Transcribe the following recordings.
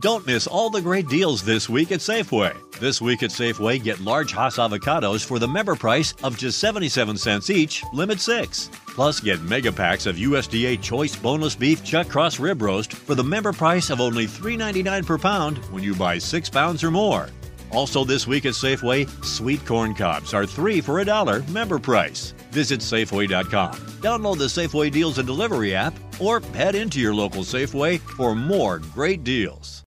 Don't miss all the great deals this week at Safeway. This week at Safeway, get large Hass avocados for the member price of just 77 cents each, limit six. Plus, get mega packs of USDA Choice Boneless Beef Chuck Cross Rib Roast for the member price of only $3.99 per pound when you buy six pounds or more. Also, this week at Safeway, sweet corn cobs are three for a dollar member price. Visit Safeway.com. Download the Safeway Deals and Delivery app or head into your local Safeway for more great deals.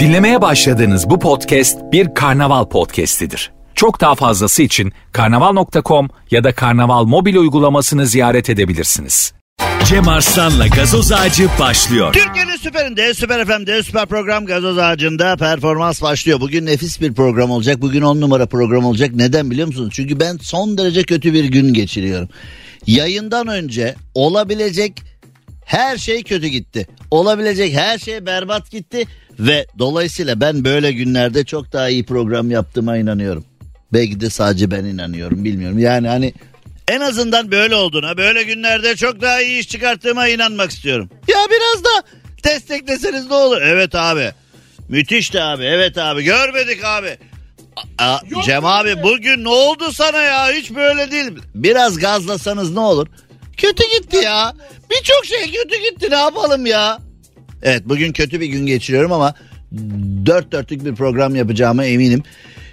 Dinlemeye başladığınız bu podcast bir karnaval podcastidir. Çok daha fazlası için karnaval.com ya da karnaval mobil uygulamasını ziyaret edebilirsiniz. Cem Arslan'la gazoz ağacı başlıyor. Türkiye'nin süperinde, süper FM'de, süper program gazoz ağacında performans başlıyor. Bugün nefis bir program olacak. Bugün on numara program olacak. Neden biliyor musunuz? Çünkü ben son derece kötü bir gün geçiriyorum. Yayından önce olabilecek her şey kötü gitti. Olabilecek her şey berbat gitti. Ve dolayısıyla ben böyle günlerde çok daha iyi program yaptığıma inanıyorum. Belki de sadece ben inanıyorum bilmiyorum. Yani hani en azından böyle olduğuna, böyle günlerde çok daha iyi iş çıkarttığıma inanmak istiyorum. Ya biraz da destekleseniz ne olur? Evet abi. Müthişti abi. Evet abi. Görmedik abi. A- Cem abi bugün ne oldu sana ya? Hiç böyle değil. Biraz gazlasanız ne olur? Kötü gitti ya. Birçok şey kötü gitti. Ne yapalım ya? Evet bugün kötü bir gün geçiriyorum ama dört dörtlük bir program yapacağıma eminim.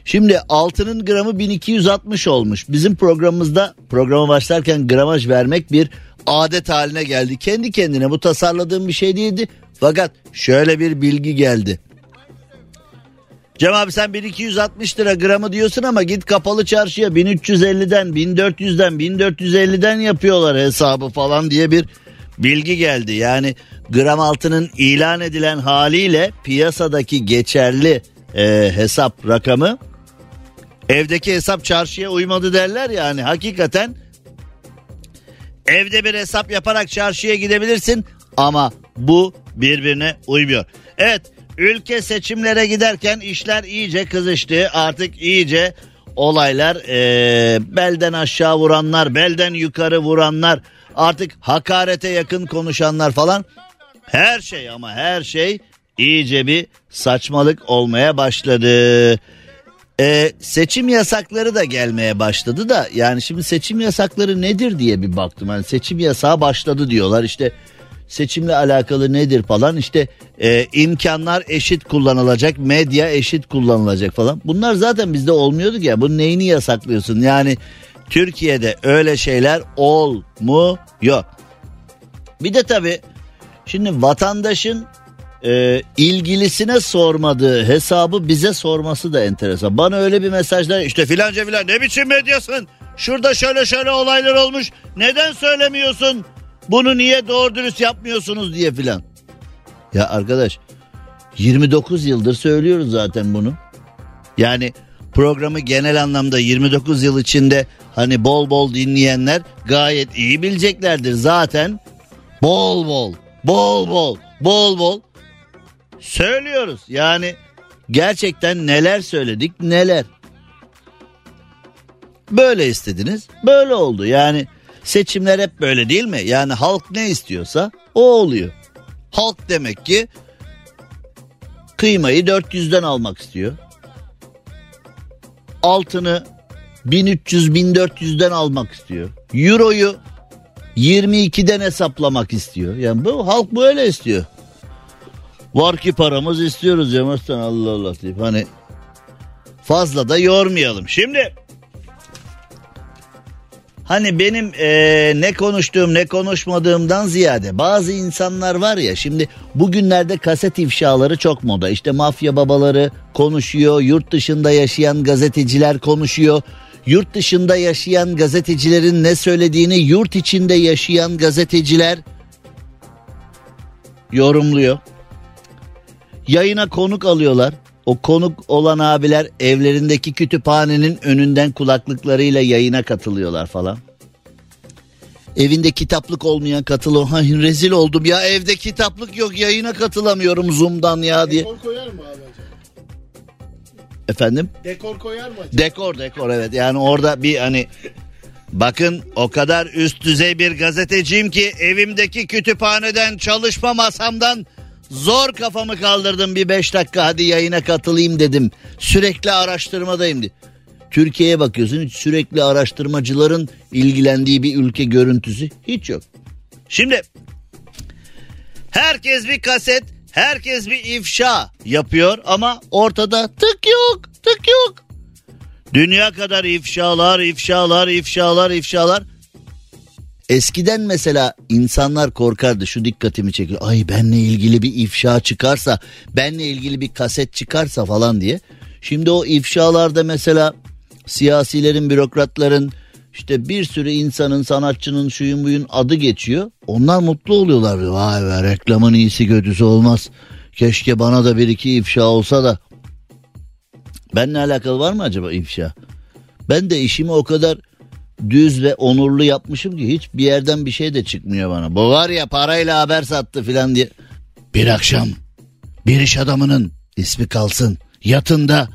Şimdi altının gramı 1260 olmuş. Bizim programımızda programa başlarken gramaj vermek bir adet haline geldi. Kendi kendine bu tasarladığım bir şey değildi. Fakat şöyle bir bilgi geldi. Cem abi sen 1260 lira gramı diyorsun ama git kapalı çarşıya 1350'den 1400'den 1450'den yapıyorlar hesabı falan diye bir bilgi geldi. Yani gram altının ilan edilen haliyle piyasadaki geçerli e, hesap rakamı evdeki hesap çarşıya uymadı derler yani hakikaten evde bir hesap yaparak çarşıya gidebilirsin ama bu birbirine uymuyor. Evet ülke seçimlere giderken işler iyice kızıştı artık iyice olaylar e, belden aşağı vuranlar belden yukarı vuranlar artık hakarete yakın konuşanlar falan her şey ama her şey iyice bir saçmalık olmaya başladı. Ee, seçim yasakları da gelmeye başladı da yani şimdi seçim yasakları nedir diye bir baktım. Yani seçim yasağı başladı diyorlar işte seçimle alakalı nedir falan işte e, imkanlar eşit kullanılacak medya eşit kullanılacak falan. Bunlar zaten bizde olmuyordu ya bunun neyini yasaklıyorsun yani Türkiye'de öyle şeyler olmuyor. Bir de tabii şimdi vatandaşın e, ilgilisine sormadığı hesabı bize sorması da enteresan. Bana öyle bir mesajlar işte filanca filan ne biçim medyasın? Şurada şöyle şöyle olaylar olmuş. Neden söylemiyorsun? Bunu niye doğru dürüst yapmıyorsunuz diye filan. Ya arkadaş 29 yıldır söylüyoruz zaten bunu. Yani programı genel anlamda 29 yıl içinde hani bol bol dinleyenler gayet iyi bileceklerdir. Zaten bol bol bol bol bol bol söylüyoruz. Yani gerçekten neler söyledik neler. Böyle istediniz böyle oldu yani seçimler hep böyle değil mi? Yani halk ne istiyorsa o oluyor. Halk demek ki kıymayı 400'den almak istiyor. Altını 1300-1400'den almak istiyor. Euroyu 22'den hesaplamak istiyor. Yani bu halk böyle istiyor. Var ki paramız istiyoruz Cem Arslan Allah Allah deyip hani fazla da yormayalım. Şimdi hani benim eee, ne konuştuğum ne konuşmadığımdan ziyade bazı insanlar var ya şimdi bugünlerde kaset ifşaları çok moda. İşte mafya babaları konuşuyor, yurt dışında yaşayan gazeteciler konuşuyor. Yurt dışında yaşayan gazetecilerin ne söylediğini yurt içinde yaşayan gazeteciler yorumluyor. Yayına konuk alıyorlar. O konuk olan abiler evlerindeki kütüphanenin önünden kulaklıklarıyla yayına katılıyorlar falan. Evinde kitaplık olmayan katılıyor. Ha, rezil oldum ya evde kitaplık yok yayına katılamıyorum Zoom'dan ya diye. Dekor koyar mı abi? Efendim? Dekor koyar mı acaba? Dekor dekor evet yani orada bir hani Bakın o kadar üst düzey bir gazeteciyim ki evimdeki kütüphaneden çalışma masamdan zor kafamı kaldırdım bir beş dakika hadi yayına katılayım dedim. Sürekli araştırmadayım diye. Türkiye'ye bakıyorsun hiç sürekli araştırmacıların ilgilendiği bir ülke görüntüsü hiç yok. Şimdi herkes bir kaset, herkes bir ifşa yapıyor ama ortada tık yok, tık yok. Dünya kadar ifşalar, ifşalar, ifşalar, ifşalar. Eskiden mesela insanlar korkardı şu dikkatimi çekiyor. Ay benle ilgili bir ifşa çıkarsa, benle ilgili bir kaset çıkarsa falan diye. Şimdi o ifşalarda mesela siyasilerin, bürokratların, işte bir sürü insanın, sanatçının, şuyun buyun adı geçiyor. Onlar mutlu oluyorlar. Vay be reklamın iyisi kötüsü olmaz. Keşke bana da bir iki ifşa olsa da. Benle alakalı var mı acaba ifşa? Ben de işimi o kadar düz ve onurlu yapmışım ki hiç bir yerden bir şey de çıkmıyor bana. Bu var ya parayla haber sattı filan diye. Bir akşam bir iş adamının ismi kalsın yatında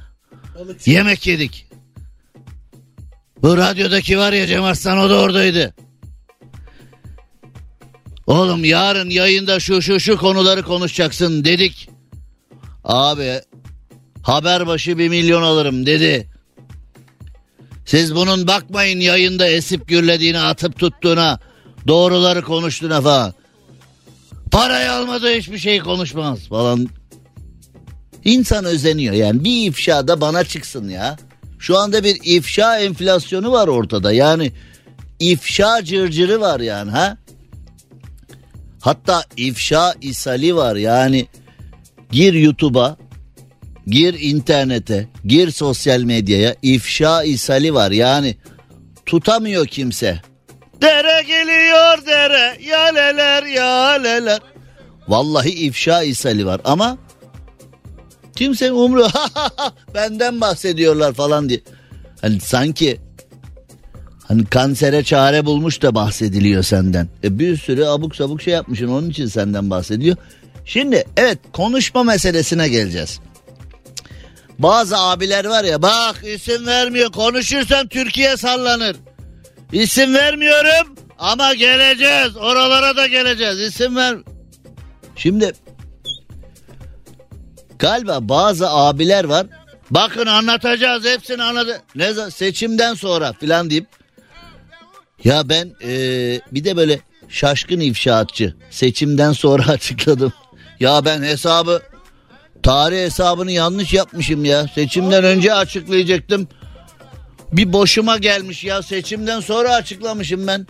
yemek yedik. Bu radyodaki var ya Cem Arslan o da oradaydı. Oğlum yarın yayında şu şu şu konuları konuşacaksın dedik. Abi haber başı bir milyon alırım dedi. Siz bunun bakmayın yayında esip gürlediğine atıp tuttuğuna doğruları konuştuğuna falan. Parayı almadı hiçbir şey konuşmaz falan. İnsan özeniyor yani bir ifşa da bana çıksın ya. Şu anda bir ifşa enflasyonu var ortada. Yani ifşa cırcırı var yani ha. Hatta ifşa isali var yani. Gir YouTube'a, gir internete, gir sosyal medyaya ifşa isali var. Yani tutamıyor kimse. Dere geliyor dere, yaleler yaleler. Vallahi ifşa isali var ama Kimse umru benden bahsediyorlar falan diye. Hani sanki hani kansere çare bulmuş da bahsediliyor senden. E bir sürü abuk sabuk şey yapmışsın onun için senden bahsediyor. Şimdi evet konuşma meselesine geleceğiz. Bazı abiler var ya bak isim vermiyor konuşursam Türkiye sallanır. İsim vermiyorum ama geleceğiz oralara da geleceğiz isim ver. Şimdi Galiba bazı abiler var. Bakın anlatacağız hepsini anladı. Ne seçimden sonra filan deyip. Ya ben ee, bir de böyle şaşkın ifşaatçı. Seçimden sonra açıkladım. Ya ben hesabı tarih hesabını yanlış yapmışım ya. Seçimden önce açıklayacaktım. Bir boşuma gelmiş ya seçimden sonra açıklamışım ben.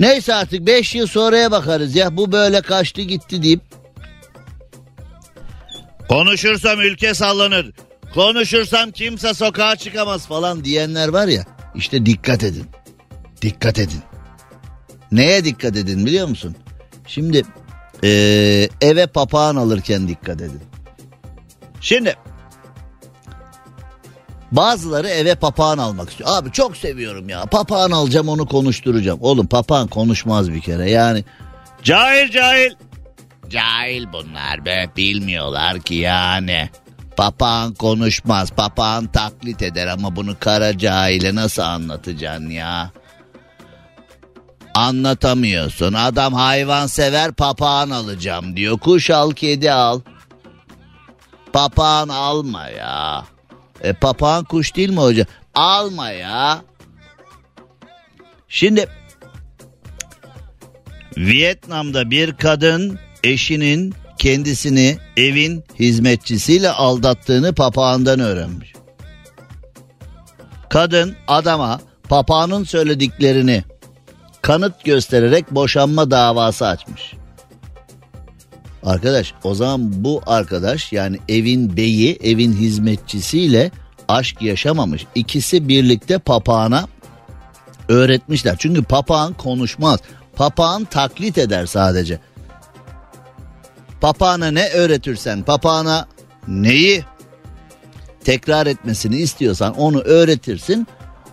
Neyse artık 5 yıl sonraya bakarız ya bu böyle kaçtı gitti deyip Konuşursam ülke sallanır. Konuşursam kimse sokağa çıkamaz falan diyenler var ya. İşte dikkat edin. Dikkat edin. Neye dikkat edin biliyor musun? Şimdi ee, eve papağan alırken dikkat edin. Şimdi bazıları eve papağan almak istiyor. Abi çok seviyorum ya. Papağan alacağım onu konuşturacağım. Oğlum papağan konuşmaz bir kere. Yani cahil cahil Cahil bunlar be bilmiyorlar ki yani. Papağan konuşmaz papağan taklit eder ama bunu kara cahile nasıl anlatacaksın ya? Anlatamıyorsun adam hayvan sever papağan alacağım diyor kuş al kedi al. Papağan alma ya. E papağan kuş değil mi hocam? Alma ya. Şimdi Vietnam'da bir kadın eşinin kendisini evin hizmetçisiyle aldattığını papağandan öğrenmiş. Kadın adama papağanın söylediklerini kanıt göstererek boşanma davası açmış. Arkadaş o zaman bu arkadaş yani evin beyi evin hizmetçisiyle aşk yaşamamış. İkisi birlikte papağana öğretmişler. Çünkü papağan konuşmaz. Papağan taklit eder sadece. Papağana ne öğretirsen papağana neyi tekrar etmesini istiyorsan onu öğretirsin.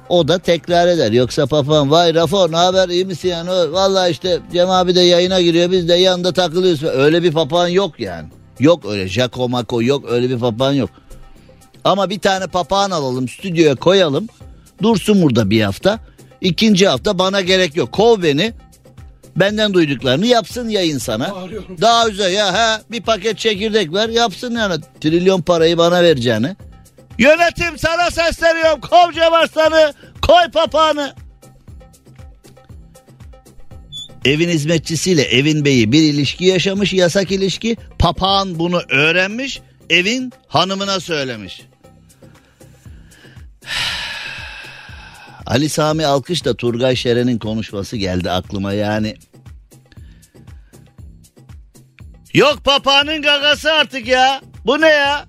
O da tekrar eder. Yoksa papağan vay Rafo ne haber iyi misin yani? Valla işte Cem abi de yayına giriyor biz de yanında takılıyoruz. Öyle bir papağan yok yani. Yok öyle Jaco Mako yok öyle bir papağan yok. Ama bir tane papağan alalım stüdyoya koyalım. Dursun burada bir hafta. İkinci hafta bana gerek yok. Kov beni. Benden duyduklarını yapsın yayın sana. Daha güzel ya ha bir paket çekirdek ver yapsın yani trilyon parayı bana vereceğini. Yönetim sana sesleniyorum kov Cevarslan'ı koy papağanı. Evin hizmetçisiyle evin beyi bir ilişki yaşamış yasak ilişki. Papağan bunu öğrenmiş evin hanımına söylemiş. Ali Sami Alkış da Turgay Şeren'in konuşması geldi aklıma yani. Yok papağanın gagası artık ya. Bu ne ya?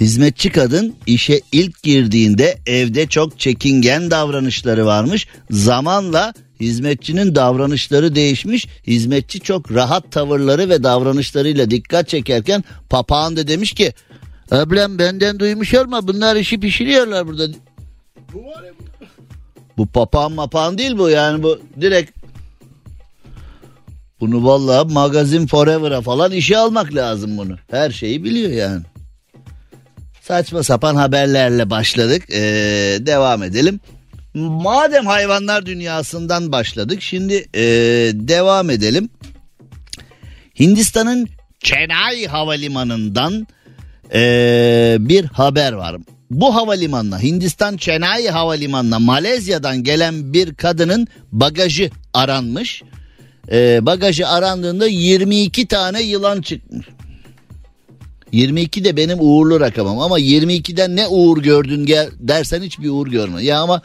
Hizmetçi kadın işe ilk girdiğinde evde çok çekingen davranışları varmış. Zamanla hizmetçinin davranışları değişmiş. Hizmetçi çok rahat tavırları ve davranışlarıyla dikkat çekerken papağan da demiş ki Ablam benden duymuş olma bunlar işi pişiriyorlar burada. Bu var ya bu. Bu papağan mapağan değil bu yani bu direkt bunu vallahi magazin forever'a falan işe almak lazım bunu. Her şeyi biliyor yani. Saçma sapan haberlerle başladık. Ee, devam edelim. Madem hayvanlar dünyasından başladık şimdi ee, devam edelim. Hindistan'ın Chennai Havalimanı'ndan ee, bir haber var. Bu havalimanına Hindistan Chennai Havalimanı'na Malezya'dan gelen bir kadının bagajı aranmış. Ee, bagajı arandığında 22 tane yılan çıkmış. 22 de benim uğurlu rakamım ama 22'den ne uğur gördün gel dersen hiçbir uğur görme. Ya ama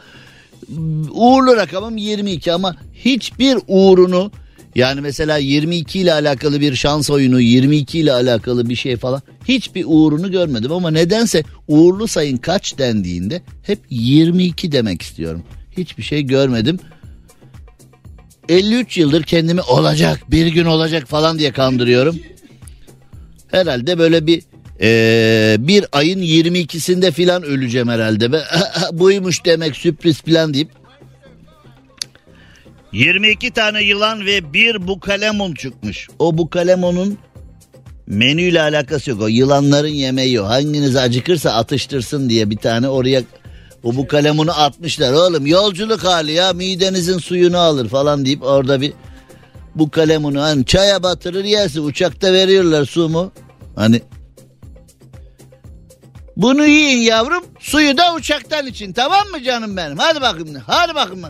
uğurlu rakamım 22 ama hiçbir uğrunu yani mesela 22 ile alakalı bir şans oyunu 22 ile alakalı bir şey falan hiçbir uğrunu görmedim ama nedense uğurlu sayın kaç dendiğinde hep 22 demek istiyorum. Hiçbir şey görmedim. 53 yıldır kendimi olacak bir gün olacak falan diye kandırıyorum. Herhalde böyle bir ee, bir ayın 22'sinde filan öleceğim herhalde. Be. Buymuş demek sürpriz plan deyip 22 tane yılan ve bir bukalemon çıkmış. O bukalemonun menüyle alakası yok. O yılanların yemeği o. Hanginiz acıkırsa atıştırsın diye bir tane oraya o bukalemonu atmışlar. Oğlum yolculuk hali ya midenizin suyunu alır falan deyip orada bir bu kalemunu hani çaya batırır yersin uçakta veriyorlar su mu? Hani bunu yiyin yavrum suyu da uçaktan için tamam mı canım benim hadi bakayım hadi bakayım.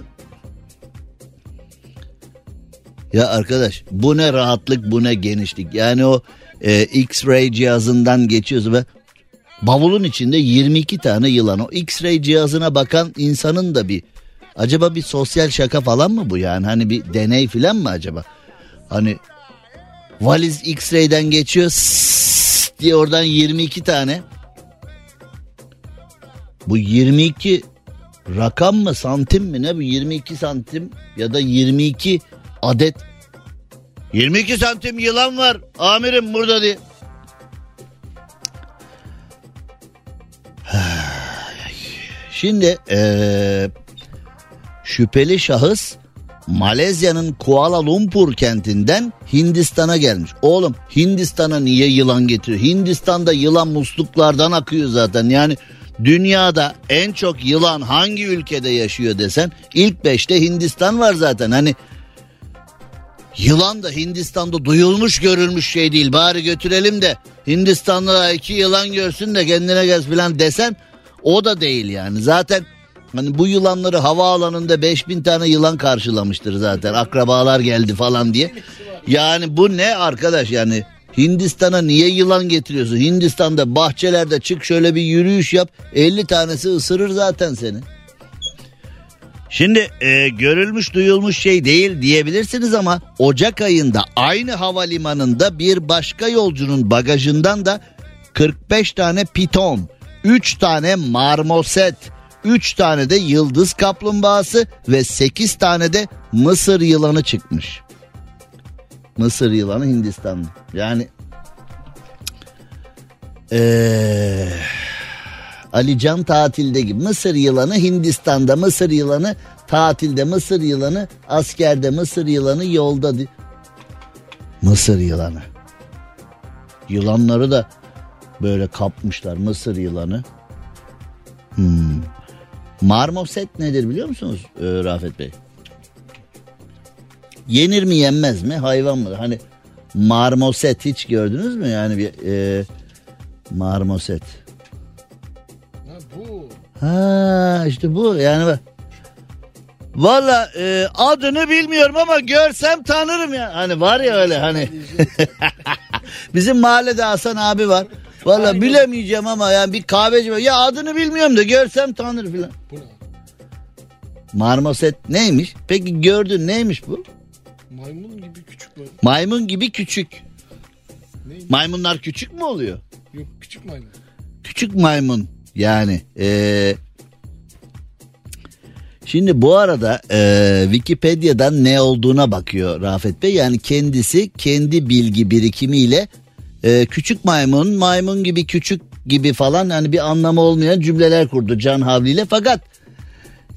Ya arkadaş bu ne rahatlık bu ne genişlik yani o e, X-ray cihazından geçiyorsun ve bavulun içinde 22 tane yılan o X-ray cihazına bakan insanın da bir acaba bir sosyal şaka falan mı bu yani hani bir deney falan mı acaba? Hani valiz X-ray'den geçiyor sss diye oradan 22 tane. Bu 22 rakam mı santim mi ne bu 22 santim ya da 22 adet 22 santim yılan var amirim burada diye. Şimdi ee, şüpheli şahıs Malezya'nın Kuala Lumpur kentinden Hindistan'a gelmiş. Oğlum Hindistan'a niye yılan getiriyor? Hindistan'da yılan musluklardan akıyor zaten. Yani dünyada en çok yılan hangi ülkede yaşıyor desen ilk beşte Hindistan var zaten. Hani yılan da Hindistan'da duyulmuş görülmüş şey değil. Bari götürelim de Hindistan'da iki yılan görsün de kendine gez falan desen o da değil yani. Zaten Hani bu yılanları havaalanında 5000 tane yılan karşılamıştır zaten. Akrabalar geldi falan diye. Yani bu ne arkadaş yani Hindistan'a niye yılan getiriyorsun? Hindistan'da bahçelerde çık şöyle bir yürüyüş yap. 50 tanesi ısırır zaten seni. Şimdi e, görülmüş duyulmuş şey değil diyebilirsiniz ama Ocak ayında aynı havalimanında bir başka yolcunun bagajından da 45 tane piton, 3 tane marmoset, 3 tane de yıldız kaplumbağası ve 8 tane de Mısır yılanı çıkmış. Mısır yılanı Hindistan'da. Yani ee, Alican tatilde gibi Mısır yılanı Hindistan'da Mısır yılanı tatilde Mısır yılanı askerde Mısır yılanı yolda Mısır yılanı yılanları da böyle kapmışlar Mısır yılanı hmm. Marmoset nedir biliyor musunuz e, Rafet Bey? Yenir mi yenmez mi hayvan mı? Hani marmoset hiç gördünüz mü yani bir e, marmoset? Ha bu. Ha işte bu yani bak. Valla e, adını bilmiyorum ama görsem tanırım ya. Hani var ya öyle hani. Bizim mahallede Hasan abi var. Valla bilemeyeceğim ama yani bir kahveci var. Ya adını bilmiyorum da görsem tanır filan. Bu ne? Marmoset neymiş? Peki gördün neymiş bu? Maymun gibi küçük böyle. Maymun gibi küçük. Neymiş? Maymunlar küçük mü oluyor? Yok küçük maymun. Küçük maymun yani. Ee, şimdi bu arada e, Wikipedia'dan ne olduğuna bakıyor Rafet Bey. Yani kendisi kendi bilgi birikimiyle e, küçük maymun, maymun gibi küçük gibi falan yani bir anlamı olmayan cümleler kurdu Can Havli ile. Fakat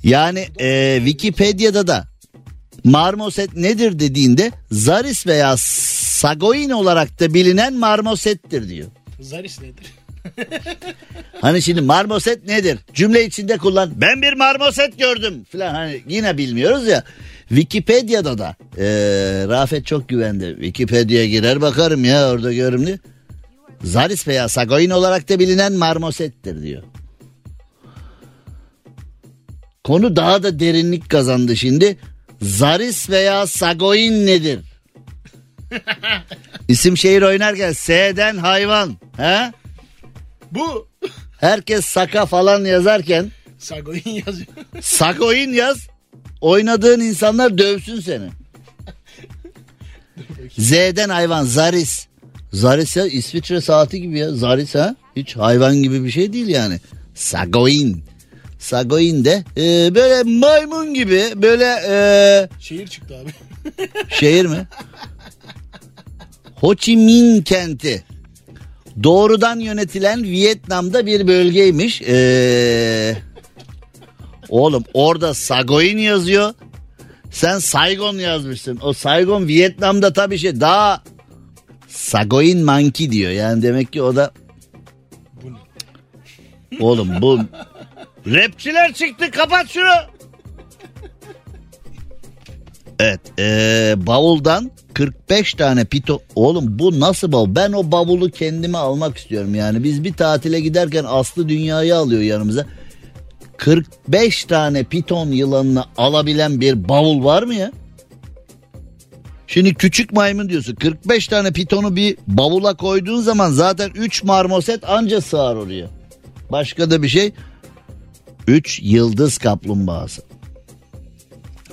yani e, Wikipedia'da da marmoset nedir dediğinde zaris veya sagoin olarak da bilinen marmosettir diyor. Zaris nedir? Hani şimdi marmoset nedir? Cümle içinde kullan. Ben bir marmoset gördüm falan hani yine bilmiyoruz ya. Wikipedia'da da ee, Rafet çok güvendi. Wikipedia'ya girer bakarım ya orada diye. Zaris veya Sagoin olarak da bilinen marmosettir diyor. Konu daha da derinlik kazandı şimdi. Zaris veya Sagoin nedir? İsim şehir oynarken S'den hayvan. He? Bu. Herkes saka falan yazarken Sagoin yazıyor. sakoin yaz. Oynadığın insanlar dövsün seni. Z'den hayvan Zaris. Zaris ya İsviçre saati gibi ya. Zaris ha. Hiç hayvan gibi bir şey değil yani. Sagoin. Sagoin de e, böyle maymun gibi böyle e, Şehir çıktı abi. şehir mi? Ho Chi Minh kenti. Doğrudan yönetilen Vietnam'da bir bölgeymiş. Ee, oğlum orada Sagoin yazıyor. Sen Saigon yazmışsın. O Saigon Vietnam'da tabii şey daha Sagoin Monkey diyor. Yani demek ki o da Bu oğlum bu rapçiler çıktı kapat şunu. Evet ee, bavuldan 45 tane pito oğlum bu nasıl bavul ben o bavulu kendime almak istiyorum yani biz bir tatile giderken Aslı dünyayı alıyor yanımıza 45 tane piton yılanını alabilen bir bavul var mı ya? Şimdi küçük maymun diyorsun 45 tane pitonu bir bavula koyduğun zaman zaten 3 marmoset anca sığar oraya. Başka da bir şey 3 yıldız kaplumbağası.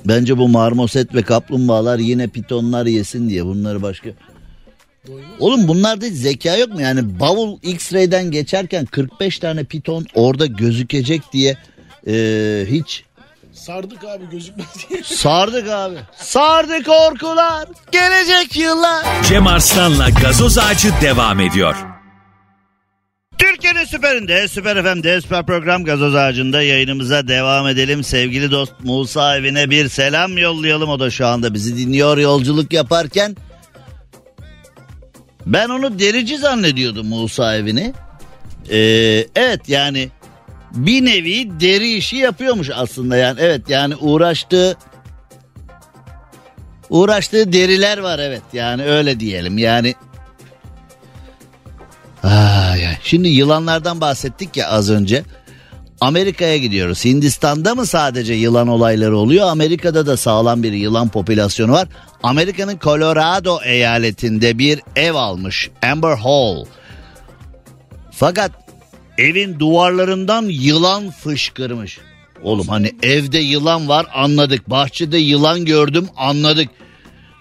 Bence bu marmoset ve kaplumbağalar yine pitonlar yesin diye bunları başka. Oğlum bunlarda zeka yok mu? Yani bavul X-ray'den geçerken 45 tane piton orada gözükecek diye eee, hiç Sardık abi gözükmez diye. sardık abi. Sardı korkular gelecek yıllar. Cem Arslan'la gazoz ağacı devam ediyor. Türkiye'nin süperinde, süper FM'de, süper program gazoz ağacında yayınımıza devam edelim. Sevgili dost Musa evine bir selam yollayalım. O da şu anda bizi dinliyor yolculuk yaparken. Ben onu derici zannediyordum Musa evini. Ee, evet yani bir nevi deri işi yapıyormuş aslında yani. Evet yani uğraştığı uğraştığı deriler var evet yani öyle diyelim yani Ay, ay. Şimdi yılanlardan bahsettik ya az önce. Amerika'ya gidiyoruz. Hindistan'da mı sadece yılan olayları oluyor? Amerika'da da sağlam bir yılan popülasyonu var. Amerika'nın Colorado eyaletinde bir ev almış Amber Hall. Fakat evin duvarlarından yılan fışkırmış. Oğlum hani evde yılan var anladık. Bahçede yılan gördüm anladık.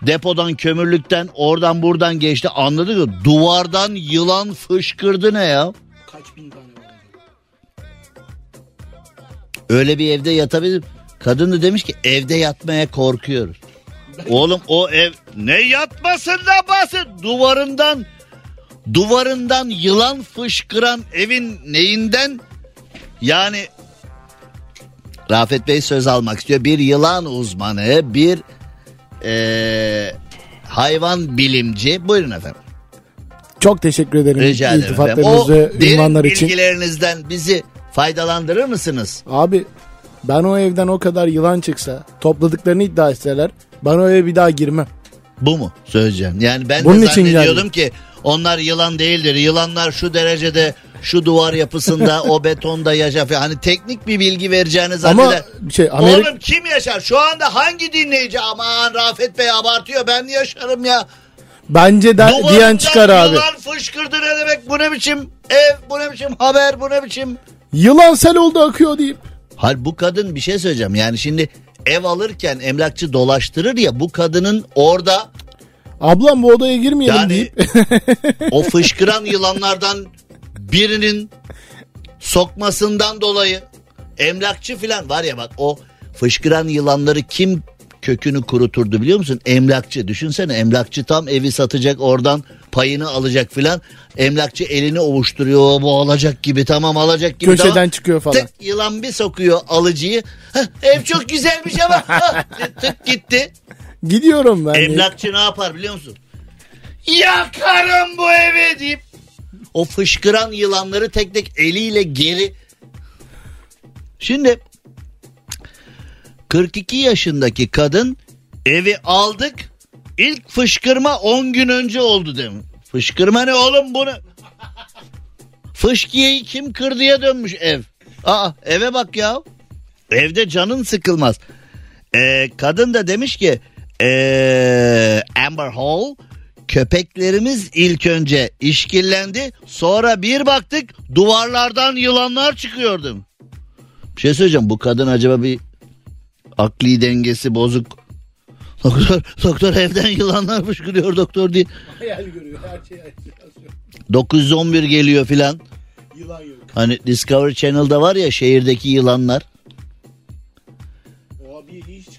Depodan kömürlükten oradan buradan geçti anladık mı? Duvardan yılan fışkırdı ne ya? Kaç bin tane var? Öyle bir evde yatabilir. Kadın da demiş ki evde yatmaya korkuyoruz. Oğlum o ev ne yatmasından bahset duvarından duvarından yılan fışkıran evin neyinden yani Rafet Bey söz almak istiyor. Bir yılan uzmanı bir eee, hayvan bilimci buyurun efendim. Çok teşekkür ederim Rica ederim. efendim. iltifatlarınız O ve derin için. bilgilerinizden bizi faydalandırır mısınız? Abi Ben o evden o kadar yılan çıksa topladıklarını iddia etseler ben o eve bir daha girmem. Bu mu söyleyeceğim? Yani ben Bunun de zannediyordum ki onlar yılan değildir. Yılanlar şu derecede şu duvar yapısında o betonda yaşar falan. Hani teknik bir bilgi vereceğini Ama zanneder. şey Amerika Oğlum kim yaşar? Şu anda hangi dinleyici? Aman Rafet Bey abartıyor ben yaşarım ya. bence de, Duvarından diyen çıkar abi. Yılan fışkırdı ne demek? Bu ne biçim ev? Bu ne biçim haber? Bu ne biçim? Yılan sel oldu akıyor deyip. Hal bu kadın bir şey söyleyeceğim. Yani şimdi ev alırken emlakçı dolaştırır ya bu kadının orada Ablam bu odaya girmeyelim Yani deyip. o fışkıran yılanlardan birinin sokmasından dolayı emlakçı falan var ya bak o fışkıran yılanları kim kökünü kuruturdu biliyor musun? Emlakçı. Düşünsene emlakçı tam evi satacak oradan payını alacak filan. Emlakçı elini ovuşturuyor bu alacak gibi tamam alacak gibi. Köşeden tamam. çıkıyor falan. Tık yılan bir sokuyor alıcıyı. Hah, ev çok güzelmiş ama hah, tık gitti. Gidiyorum ben. Emlakçı ne yapar biliyor musun? Yakarım bu evi deyip o fışkıran yılanları tek tek eliyle geri. Şimdi 42 yaşındaki kadın evi aldık. İlk fışkırma 10 gün önce oldu demin. Fışkırma ne oğlum bunu? Fışkiyeyi kim kırdıya dönmüş ev. Aa eve bak ya. Evde canın sıkılmaz. Ee, kadın da demiş ki ee, Amber Hall köpeklerimiz ilk önce işkillendi sonra bir baktık duvarlardan yılanlar çıkıyordu. Bir şey söyleyeceğim bu kadın acaba bir akli dengesi bozuk. Doktor, doktor evden yılanlar fışkırıyor doktor diye. Hayal görüyor her şey hayal. 911 geliyor filan. Yılan yok. Hani Discovery Channel'da var ya şehirdeki yılanlar.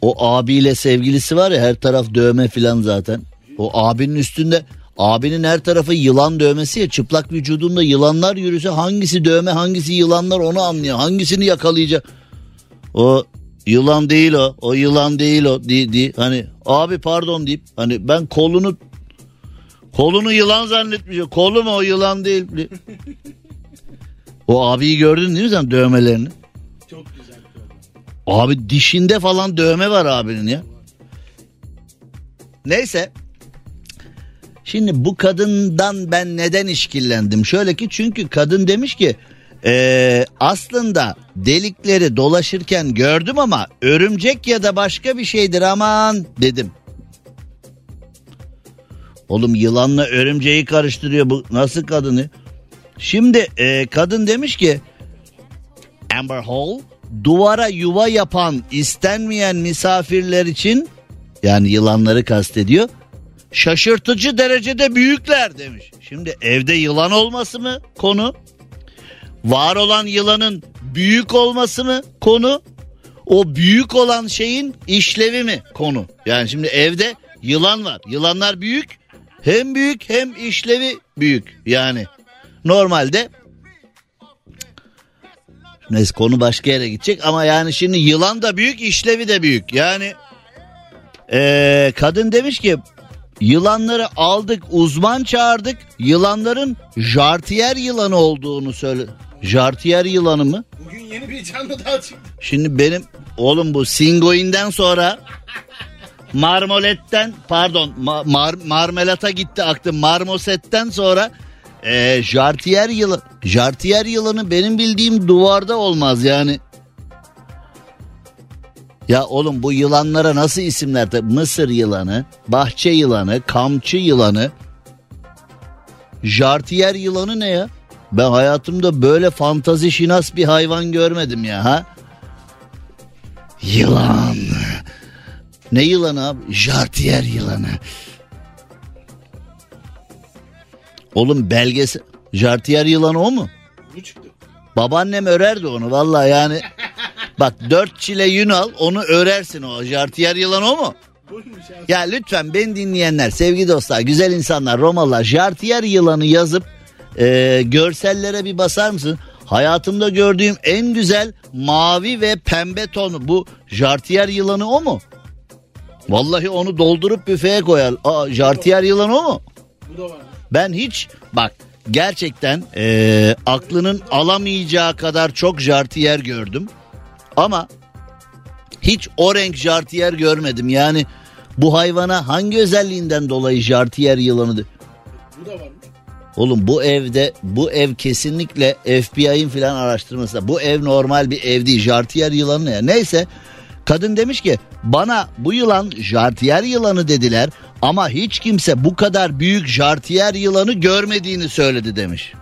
O abiyle sevgilisi var ya her taraf dövme filan zaten. O abinin üstünde abinin her tarafı yılan dövmesi ya çıplak vücudunda yılanlar yürüse hangisi dövme hangisi yılanlar onu anlıyor. Hangisini yakalayacak? O yılan değil o. O yılan değil o. Di, di. Hani abi pardon deyip hani ben kolunu kolunu yılan zannetmişim. Kolu mu o yılan değil. o abiyi gördün değil mi sen dövmelerini? Abi dişinde falan dövme var abinin ya. Neyse. Şimdi bu kadından ben neden işkillendim? Şöyle ki çünkü kadın demiş ki "Ee, aslında delikleri dolaşırken gördüm ama örümcek ya da başka bir şeydir aman dedim. Oğlum yılanla örümceği karıştırıyor bu nasıl kadını? Şimdi e, kadın demiş ki Amber Hall duvara yuva yapan istenmeyen misafirler için yani yılanları kastediyor. Şaşırtıcı derecede büyükler demiş. Şimdi evde yılan olması mı konu? Var olan yılanın büyük olması mı konu? O büyük olan şeyin işlevi mi konu? Yani şimdi evde yılan var. Yılanlar büyük. Hem büyük hem işlevi büyük. Yani normalde Neyse konu başka yere gidecek ama yani şimdi yılan da büyük işlevi de büyük. Yani eee, kadın demiş ki yılanları aldık uzman çağırdık yılanların jartiyer yılanı olduğunu söyle. Jartiyer yılanı mı? Bugün yeni bir canlı daha çıktı. Şimdi benim oğlum bu Singoin'den sonra Marmolet'ten pardon ma- mar- marmelata gitti aklım Marmoset'ten sonra e, Jartiyer yılı Jartiyer yılanı benim bildiğim duvarda olmaz yani. Ya oğlum bu yılanlara nasıl isimler? Mısır yılanı, bahçe yılanı, kamçı yılanı. Jartiyer yılanı ne ya? Ben hayatımda böyle fantazi şinas bir hayvan görmedim ya ha. Yılan. Ne yılanı abi? Jartiyer yılanı. Oğlum belgesi Jartiyer yılanı o mu? Bu çıktı. Babaannem örerdi onu vallahi yani. Bak dört çile yün al onu örersin o. Jartiyer yılan o mu? Ya lütfen beni dinleyenler sevgili dostlar güzel insanlar Romalılar Jartiyer yılanı yazıp e, görsellere bir basar mısın? Hayatımda gördüğüm en güzel mavi ve pembe tonu bu Jartiyer yılanı o mu? Vallahi onu doldurup büfeye koyar. Aa, Jartiyer yılanı o mu? Bu da var. Ben hiç bak gerçekten eee, aklının alamayacağı kadar çok jartiyer gördüm. Ama Hiç o renk jartiyer görmedim. Yani bu hayvana hangi özelliğinden dolayı jartiyer yılanı? Bu da varmış. Oğlum bu evde bu ev kesinlikle FBI'ın filan araştırması. Bu ev normal bir ev değil. Jartiyer yılanı ya? Neyse kadın demiş ki bana bu yılan jartiyer yılanı dediler ama hiç kimse bu kadar büyük jartiyer yılanı görmediğini söyledi demiş.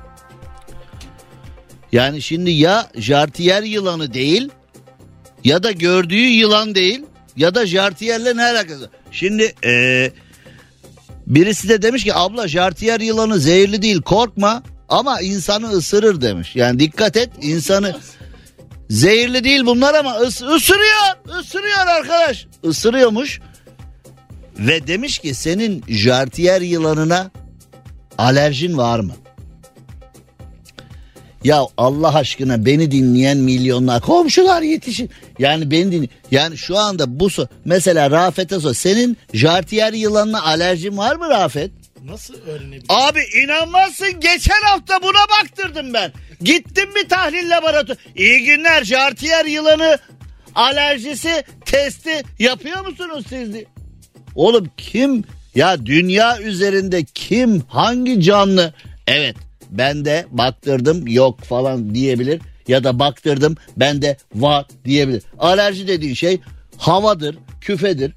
Yani şimdi ya jartiyer yılanı değil ya da gördüğü yılan değil ya da jartiyerle ne alakası? Şimdi eee Birisi de demiş ki abla jartiyer yılanı zehirli değil korkma ama insanı ısırır demiş. Yani dikkat et insanı zehirli değil bunlar ama ıs ısırıyor ısırıyor arkadaş ısırıyormuş. Ve demiş ki senin jartiyer yılanına alerjin var mı? Ya Allah aşkına beni dinleyen milyonlar komşular yetişin. Yani beni dinle. Yani şu anda bu so mesela Rafet'e sor. Senin jartiyer yılanına alerjin var mı Rafet? Nasıl öğrenebilir? Abi inanmazsın geçen hafta buna baktırdım ben. Gittim bir tahlil laboratuvarı. İyi günler jartiyer yılanı alerjisi testi yapıyor musunuz siz? Oğlum kim ya dünya üzerinde kim hangi canlı evet ben de baktırdım yok falan diyebilir ya da baktırdım ben de var diyebilir. Alerji dediğin şey havadır, küfedir.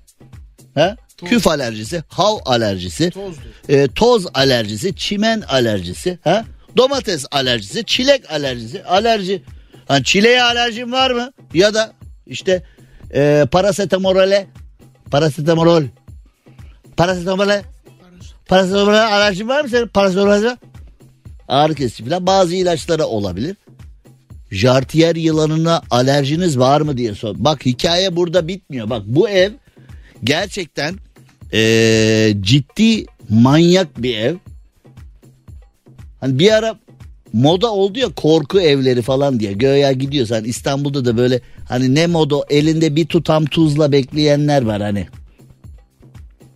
He? Küf alerjisi, hav alerjisi, Tozdur. e, toz alerjisi, çimen alerjisi, ha? domates alerjisi, çilek alerjisi, alerji. Hani çileğe alerjin var mı? Ya da işte e, parasetamole, parasetamol, parasetamole, parasetamole alerjin var mı senin? Parasetamole ağrı kesici falan bazı ilaçlara olabilir. Jartiyer yılanına alerjiniz var mı diye sor. Bak hikaye burada bitmiyor. Bak bu ev gerçekten eee, ciddi manyak bir ev. Hani bir ara moda oldu ya korku evleri falan diye. Göya gidiyorsan İstanbul'da da böyle hani ne moda elinde bir tutam tuzla bekleyenler var hani.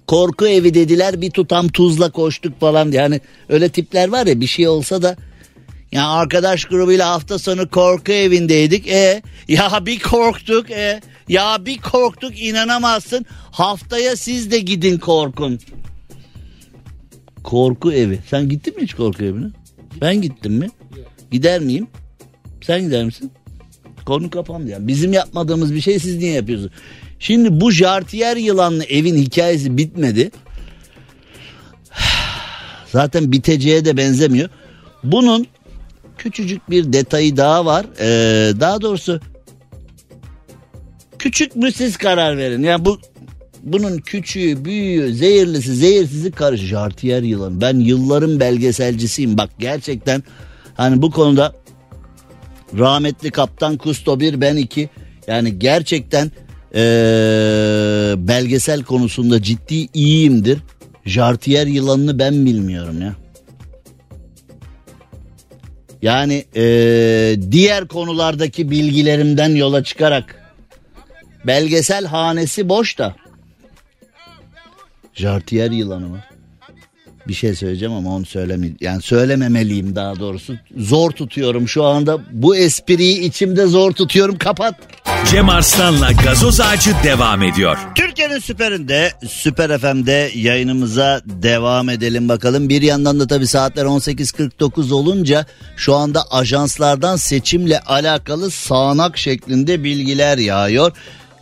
Korku evi dediler bir tutam tuzla koştuk falan diye. Hani öyle tipler var ya bir şey olsa da ya arkadaş grubuyla hafta sonu korku evindeydik. E ya bir korktuk. E ya bir korktuk inanamazsın. Haftaya siz de gidin korkun. Korku evi. Sen gittin mi hiç korku evine? Ben gittim mi? Gider miyim? Sen gider misin? Konu kapandı yani. Bizim yapmadığımız bir şey siz niye yapıyorsunuz? Şimdi bu jartiyer yılanlı evin hikayesi bitmedi. Zaten biteceğe de benzemiyor. Bunun küçücük bir detayı daha var. Ee, daha doğrusu küçük mü siz karar verin. Yani bu bunun küçüğü, büyüğü, zehirlisi, zehirsizi karış. Jartiyer yılan. Ben yılların belgeselcisiyim. Bak gerçekten hani bu konuda rahmetli kaptan Kusto 1 ben 2 yani gerçekten ee, belgesel konusunda ciddi iyiyimdir. Jartiyer yılanını ben bilmiyorum ya. Yani ee, diğer konulardaki bilgilerimden yola çıkarak belgesel hanesi boş da. Jartiyer yılanı mı? Bir şey söyleyeceğim ama onu söylemeyeyim. Yani söylememeliyim daha doğrusu. Zor tutuyorum şu anda. Bu espriyi içimde zor tutuyorum. Kapat. Cem Arslan'la gazoz ağacı devam ediyor. Türkiye'nin süperinde, Süper FM'de yayınımıza devam edelim bakalım. Bir yandan da tabii saatler 18.49 olunca şu anda ajanslardan seçimle alakalı sağanak şeklinde bilgiler yağıyor.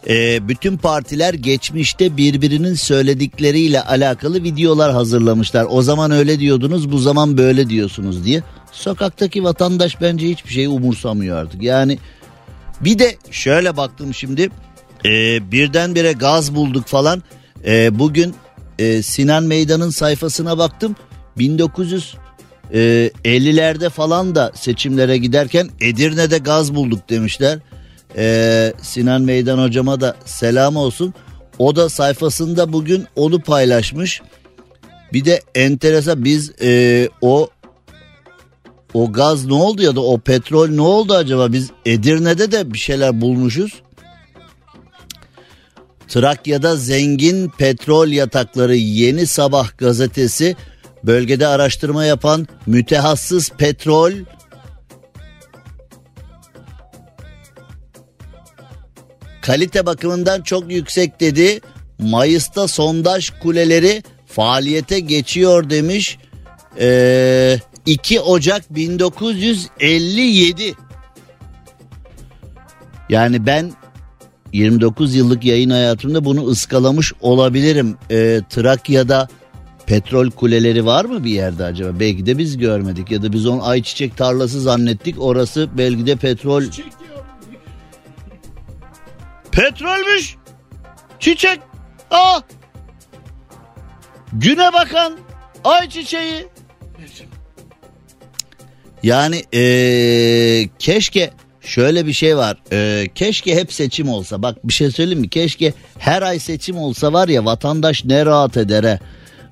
Ee, bütün partiler geçmişte birbirinin söyledikleriyle alakalı videolar hazırlamışlar. O zaman öyle diyordunuz, bu zaman böyle diyorsunuz diye. Sokaktaki vatandaş bence hiçbir şey umursamıyor artık. Yani bir de şöyle baktım şimdi e, birdenbire gaz bulduk falan. E, bugün e, Sinan Meydan'ın sayfasına baktım. 1950'lerde falan da seçimlere giderken Edirne'de gaz bulduk demişler. E, Sinan Meydan hocama da selam olsun. O da sayfasında bugün onu paylaşmış. Bir de enteresan biz e, o o gaz ne oldu ya da o petrol ne oldu acaba? Biz Edirne'de de bir şeyler bulmuşuz. Trakya'da zengin petrol yatakları Yeni Sabah gazetesi bölgede araştırma yapan mütehassıs petrol kalite bakımından çok yüksek dedi. Mayıs'ta sondaj kuleleri faaliyete geçiyor demiş. Ee, 2 Ocak 1957. Yani ben 29 yıllık yayın hayatımda bunu ıskalamış olabilirim. Ee, Trakya'da petrol kuleleri var mı bir yerde acaba? Belki de biz görmedik ya da biz onu ayçiçek tarlası zannettik. Orası belki de petrol. Petrolmüş. Çiçek. Aa. Güne bakan ayçiçeği. Yani ee, keşke şöyle bir şey var. Ee, keşke hep seçim olsa. Bak bir şey söyleyeyim mi? Keşke her ay seçim olsa var ya vatandaş ne rahat eder he.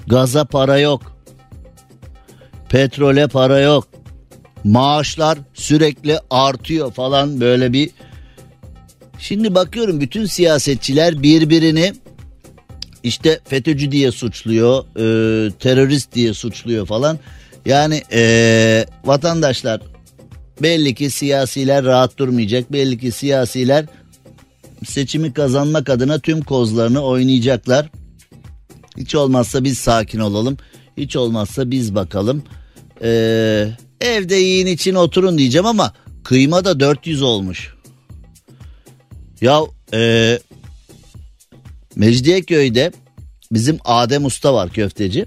Gaza para yok. Petrole para yok. Maaşlar sürekli artıyor falan böyle bir. Şimdi bakıyorum bütün siyasetçiler birbirini işte FETÖ'cü diye suçluyor, e, terörist diye suçluyor falan. Yani e, vatandaşlar belli ki siyasiler rahat durmayacak. Belli ki siyasiler seçimi kazanmak adına tüm kozlarını oynayacaklar. Hiç olmazsa biz sakin olalım. Hiç olmazsa biz bakalım. Ee, evde yiyin için oturun diyeceğim ama kıyma da 400 olmuş. Ya e, Mecidiyeköy'de bizim Adem Usta var köfteci.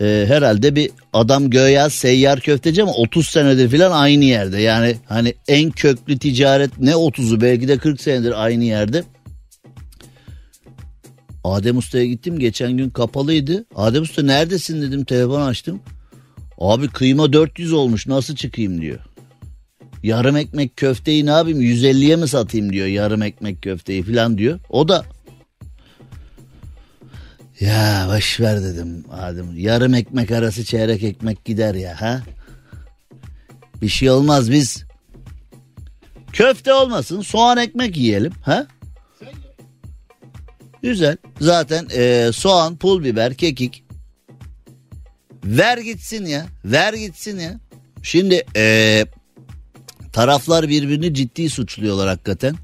Ee, herhalde bir adam göya seyyar köfteci ama 30 senedir falan aynı yerde. Yani hani en köklü ticaret ne 30'u belki de 40 senedir aynı yerde. Adem Usta'ya gittim geçen gün kapalıydı. Adem Usta neredesin dedim telefon açtım. Abi kıyma 400 olmuş nasıl çıkayım diyor. Yarım ekmek köfteyi ne yapayım 150'ye mi satayım diyor yarım ekmek köfteyi falan diyor. O da ya boş ver dedim Adem. Yarım ekmek arası çeyrek ekmek gider ya ha. Bir şey olmaz biz köfte olmasın soğan ekmek yiyelim ha. Güzel. Zaten e, soğan, pul biber, kekik. Ver gitsin ya. Ver gitsin ya. Şimdi e, taraflar birbirini ciddi suçluyorlar hakikaten.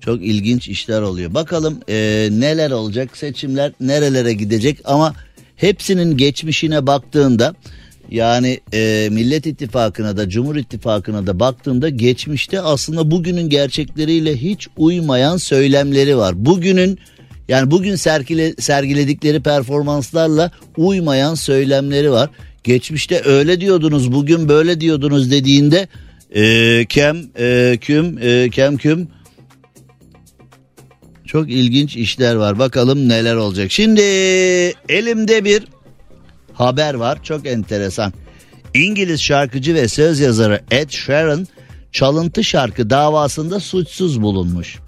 Çok ilginç işler oluyor. Bakalım e, neler olacak seçimler nerelere gidecek ama hepsinin geçmişine baktığında yani e, Millet İttifakı'na da Cumhur İttifakı'na da baktığında geçmişte aslında bugünün gerçekleriyle hiç uymayan söylemleri var. Bugünün yani bugün sergile, sergiledikleri performanslarla uymayan söylemleri var. Geçmişte öyle diyordunuz bugün böyle diyordunuz dediğinde e, kem e, küm e, kem küm çok ilginç işler var. Bakalım neler olacak. Şimdi elimde bir haber var. Çok enteresan. İngiliz şarkıcı ve söz yazarı Ed Sheeran çalıntı şarkı davasında suçsuz bulunmuş.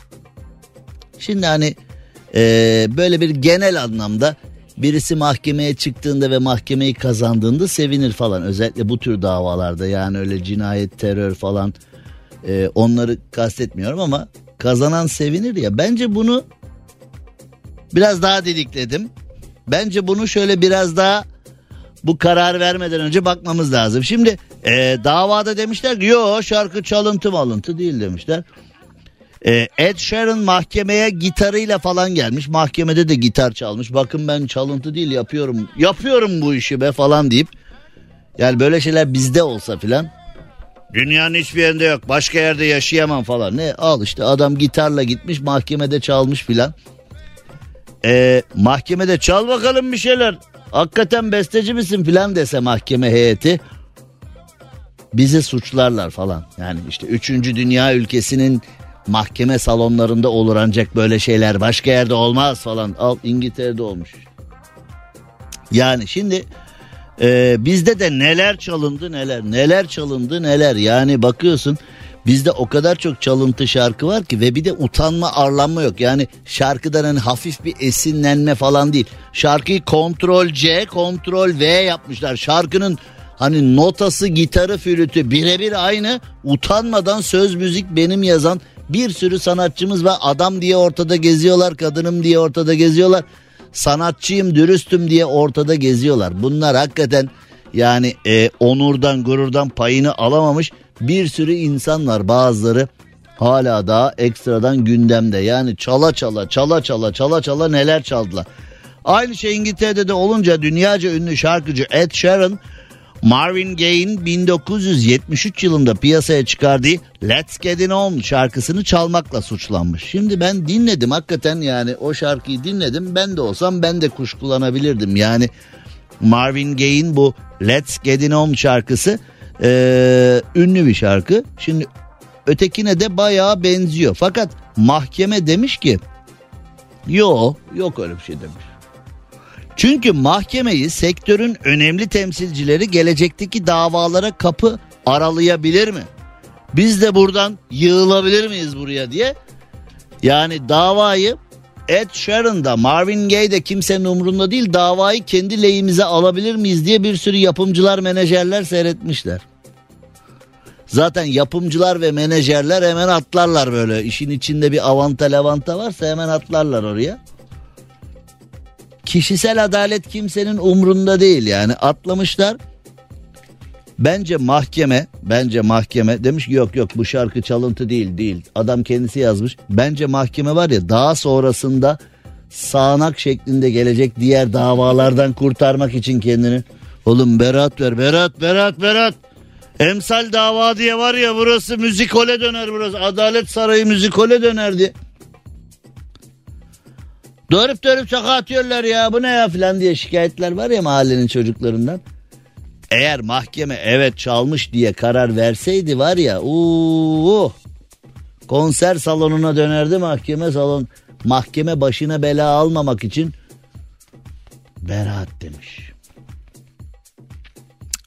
Şimdi hani e, böyle bir genel anlamda birisi mahkemeye çıktığında ve mahkemeyi kazandığında sevinir falan. Özellikle bu tür davalarda yani öyle cinayet, terör falan e, onları kastetmiyorum ama kazanan sevinir ya. Bence bunu biraz daha dedikledim. Bence bunu şöyle biraz daha bu karar vermeden önce bakmamız lazım. Şimdi e, davada demişler ki yo şarkı çalıntı malıntı değil demişler. E, Ed Sheeran mahkemeye gitarıyla falan gelmiş. Mahkemede de gitar çalmış. Bakın ben çalıntı değil yapıyorum. Yapıyorum bu işi be falan deyip. Yani böyle şeyler bizde olsa filan. Dünyanın hiçbir yerinde yok. Başka yerde yaşayamam falan. Ne al işte adam gitarla gitmiş mahkemede çalmış filan. E, mahkemede çal bakalım bir şeyler. Hakikaten besteci misin filan dese mahkeme heyeti. Bizi suçlarlar falan. Yani işte 3. dünya ülkesinin mahkeme salonlarında olur ancak böyle şeyler başka yerde olmaz falan. Al İngiltere'de olmuş. Yani şimdi e, bizde de neler çalındı neler neler çalındı neler yani bakıyorsun bizde o kadar çok çalıntı şarkı var ki ve bir de utanma arlanma yok. Yani şarkıdan hani hafif bir esinlenme falan değil. Şarkıyı kontrol C kontrol V yapmışlar. Şarkının hani notası gitarı flütü birebir aynı utanmadan söz müzik benim yazan bir sürü sanatçımız var. Adam diye ortada geziyorlar, kadınım diye ortada geziyorlar. Sanatçıyım, dürüstüm diye ortada geziyorlar. Bunlar hakikaten yani e, onurdan, gururdan payını alamamış bir sürü insan var. Bazıları hala daha ekstradan gündemde. Yani çala çala çala çala çala çala neler çaldılar. Aynı şey İngiltere'de de olunca dünyaca ünlü şarkıcı Ed Sheeran Marvin Gaye'in 1973 yılında piyasaya çıkardığı Let's Get It On şarkısını çalmakla suçlanmış. Şimdi ben dinledim hakikaten yani o şarkıyı dinledim. Ben de olsam ben de kuş kullanabilirdim. Yani Marvin Gaye'in bu Let's Get It On şarkısı ee, ünlü bir şarkı. Şimdi ötekine de bayağı benziyor. Fakat mahkeme demiş ki yok yok öyle bir şey demiş. Çünkü mahkemeyi sektörün önemli temsilcileri gelecekteki davalara kapı aralayabilir mi? Biz de buradan yığılabilir miyiz buraya diye. Yani davayı Ed Sheeran'da Marvin Gaye'de kimsenin umurunda değil davayı kendi lehimize alabilir miyiz diye bir sürü yapımcılar menajerler seyretmişler. Zaten yapımcılar ve menajerler hemen atlarlar böyle işin içinde bir avanta levanta varsa hemen atlarlar oraya. Kişisel adalet kimsenin umrunda değil yani atlamışlar. Bence mahkeme, bence mahkeme demiş ki yok yok bu şarkı çalıntı değil değil. Adam kendisi yazmış. Bence mahkeme var ya daha sonrasında sağanak şeklinde gelecek diğer davalardan kurtarmak için kendini. Oğlum berat ver berat berat berat. Emsal dava diye var ya burası müzikole döner burası. Adalet Sarayı müzikole döner diye. Dörüp dörüp sokağa atıyorlar ya bu ne ya filan diye şikayetler var ya mahallenin çocuklarından. Eğer mahkeme evet çalmış diye karar verseydi var ya uuu konser salonuna dönerdi mahkeme salon. Mahkeme başına bela almamak için beraat demiş.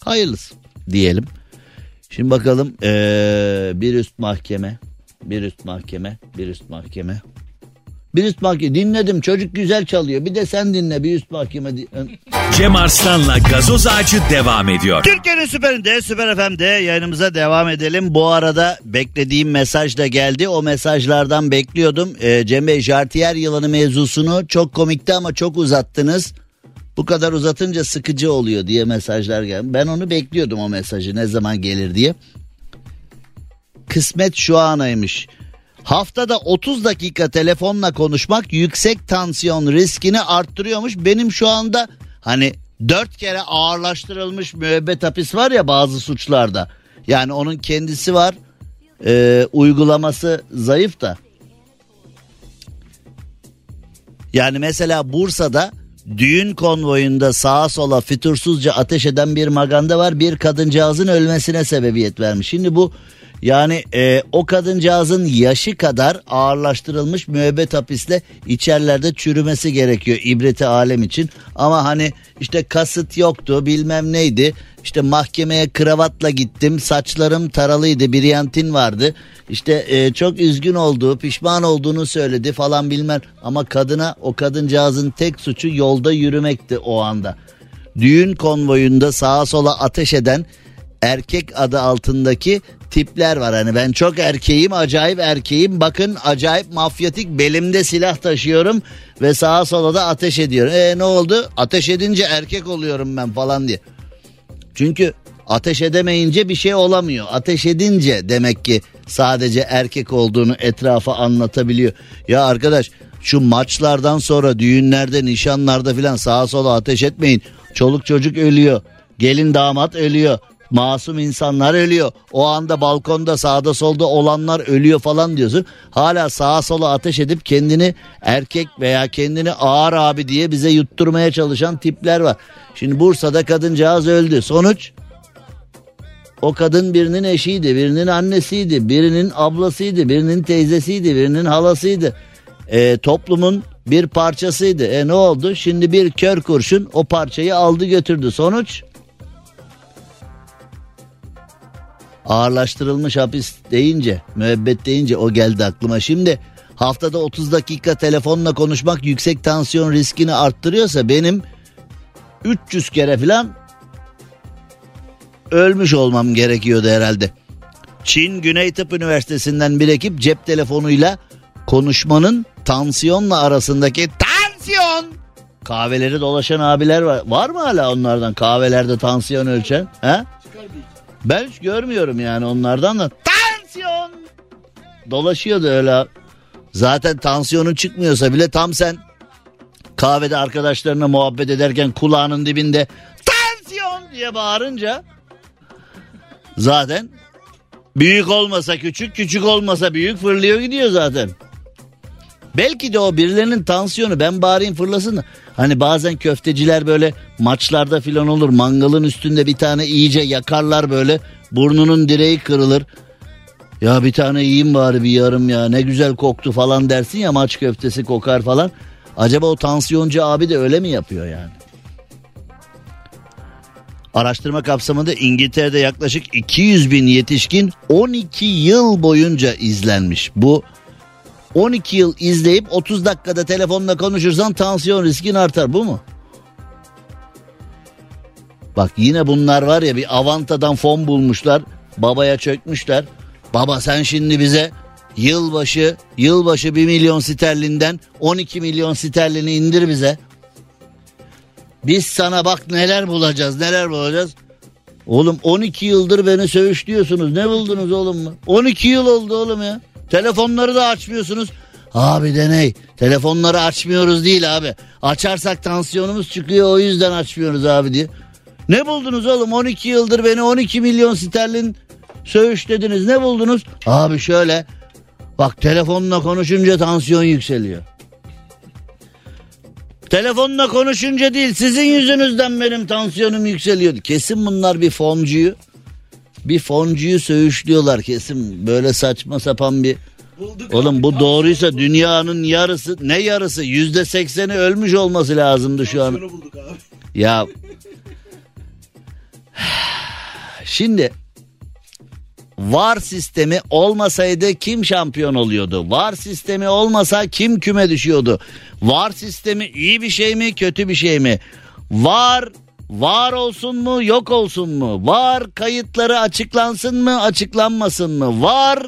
Hayırlısı diyelim. Şimdi bakalım ee, bir üst mahkeme, bir üst mahkeme, bir üst mahkeme. Bir üst mahkeme dinledim çocuk güzel çalıyor. Bir de sen dinle bir üst mahkeme. Cem Arslan'la gazoz ağacı devam ediyor. Türkiye'nin süperinde Süper FM'de yayınımıza devam edelim. Bu arada beklediğim mesaj da geldi. O mesajlardan bekliyordum. Ee, Cem Bey Jartiyer yılanı mevzusunu çok komikti ama çok uzattınız. Bu kadar uzatınca sıkıcı oluyor diye mesajlar geldi. Ben onu bekliyordum o mesajı ne zaman gelir diye. Kısmet şu anaymış. Haftada 30 dakika telefonla konuşmak yüksek tansiyon riskini arttırıyormuş. Benim şu anda hani 4 kere ağırlaştırılmış müebbet hapis var ya bazı suçlarda. Yani onun kendisi var. E, uygulaması zayıf da. Yani mesela Bursa'da düğün konvoyunda sağa sola fütursuzca ateş eden bir maganda var. Bir kadıncağızın ölmesine sebebiyet vermiş. Şimdi bu yani e, o kadıncağızın yaşı kadar ağırlaştırılmış müebbet hapisle içerlerde çürümesi gerekiyor ibreti alem için. Ama hani işte kasıt yoktu bilmem neydi işte mahkemeye kravatla gittim saçlarım taralıydı briyantin vardı. İşte e, çok üzgün olduğu pişman olduğunu söyledi falan bilmem ama kadına o kadıncağızın tek suçu yolda yürümekti o anda. Düğün konvoyunda sağa sola ateş eden erkek adı altındaki tipler var. Hani ben çok erkeğim acayip erkeğim bakın acayip mafyatik belimde silah taşıyorum ve sağa sola da ateş ediyorum. E ne oldu ateş edince erkek oluyorum ben falan diye. Çünkü ateş edemeyince bir şey olamıyor. Ateş edince demek ki sadece erkek olduğunu etrafa anlatabiliyor. Ya arkadaş şu maçlardan sonra düğünlerde nişanlarda filan sağa sola ateş etmeyin. Çoluk çocuk ölüyor. Gelin damat ölüyor. Masum insanlar ölüyor. O anda balkonda sağda solda olanlar ölüyor falan diyorsun. Hala sağa sola ateş edip kendini erkek veya kendini ağır abi diye bize yutturmaya çalışan tipler var. Şimdi Bursa'da kadıncağız öldü. Sonuç o kadın birinin eşiydi, birinin annesiydi, birinin ablasıydı, birinin teyzesiydi, birinin halasıydı. E, toplumun bir parçasıydı. E ne oldu? Şimdi bir kör kurşun o parçayı aldı götürdü. Sonuç ağırlaştırılmış hapis deyince, müebbet deyince o geldi aklıma. Şimdi haftada 30 dakika telefonla konuşmak yüksek tansiyon riskini arttırıyorsa benim 300 kere falan ölmüş olmam gerekiyordu herhalde. Çin Güney Tıp Üniversitesi'nden bir ekip cep telefonuyla konuşmanın tansiyonla arasındaki tansiyon kahveleri dolaşan abiler var. Var mı hala onlardan kahvelerde tansiyon ölçen? He? Ben hiç görmüyorum yani onlardan da tansiyon dolaşıyordu öyle. Zaten tansiyonun çıkmıyorsa bile tam sen kahvede arkadaşlarına muhabbet ederken kulağının dibinde tansiyon diye bağırınca zaten büyük olmasa küçük küçük olmasa büyük fırlıyor gidiyor zaten. Belki de o birilerinin tansiyonu ben bağırayım fırlasın. Hani bazen köfteciler böyle maçlarda filan olur mangalın üstünde bir tane iyice yakarlar böyle burnunun direği kırılır. Ya bir tane yiyeyim bari bir yarım ya ne güzel koktu falan dersin ya maç köftesi kokar falan. Acaba o tansiyoncu abi de öyle mi yapıyor yani? Araştırma kapsamında İngiltere'de yaklaşık 200 bin yetişkin 12 yıl boyunca izlenmiş. Bu 12 yıl izleyip 30 dakikada telefonla konuşursan tansiyon riskin artar bu mu? Bak yine bunlar var ya bir avantadan fon bulmuşlar. Babaya çökmüşler. Baba sen şimdi bize yılbaşı yılbaşı 1 milyon sterlinden 12 milyon sterlini indir bize. Biz sana bak neler bulacağız neler bulacağız. Oğlum 12 yıldır beni söğüşlüyorsunuz. Ne buldunuz oğlum mu? 12 yıl oldu oğlum ya. Telefonları da açmıyorsunuz. Abi deney. Telefonları açmıyoruz değil abi. Açarsak tansiyonumuz çıkıyor o yüzden açmıyoruz abi diye. Ne buldunuz oğlum 12 yıldır beni 12 milyon sterlin söğüşlediniz. Ne buldunuz? Abi şöyle bak telefonla konuşunca tansiyon yükseliyor. Telefonla konuşunca değil sizin yüzünüzden benim tansiyonum yükseliyordu. Kesin bunlar bir foncuyu bir foncuyu söğüşlüyorlar kesin böyle saçma sapan bir Bulduk Oğlum bu doğruysa dünyanın yarısı ne yarısı yüzde sekseni ölmüş olması lazımdı şu an. Ya şimdi var sistemi olmasaydı kim şampiyon oluyordu? Var sistemi olmasa kim küme düşüyordu? Var sistemi iyi bir şey mi kötü bir şey mi? Var var olsun mu yok olsun mu? Var kayıtları açıklansın mı açıklanmasın mı? Var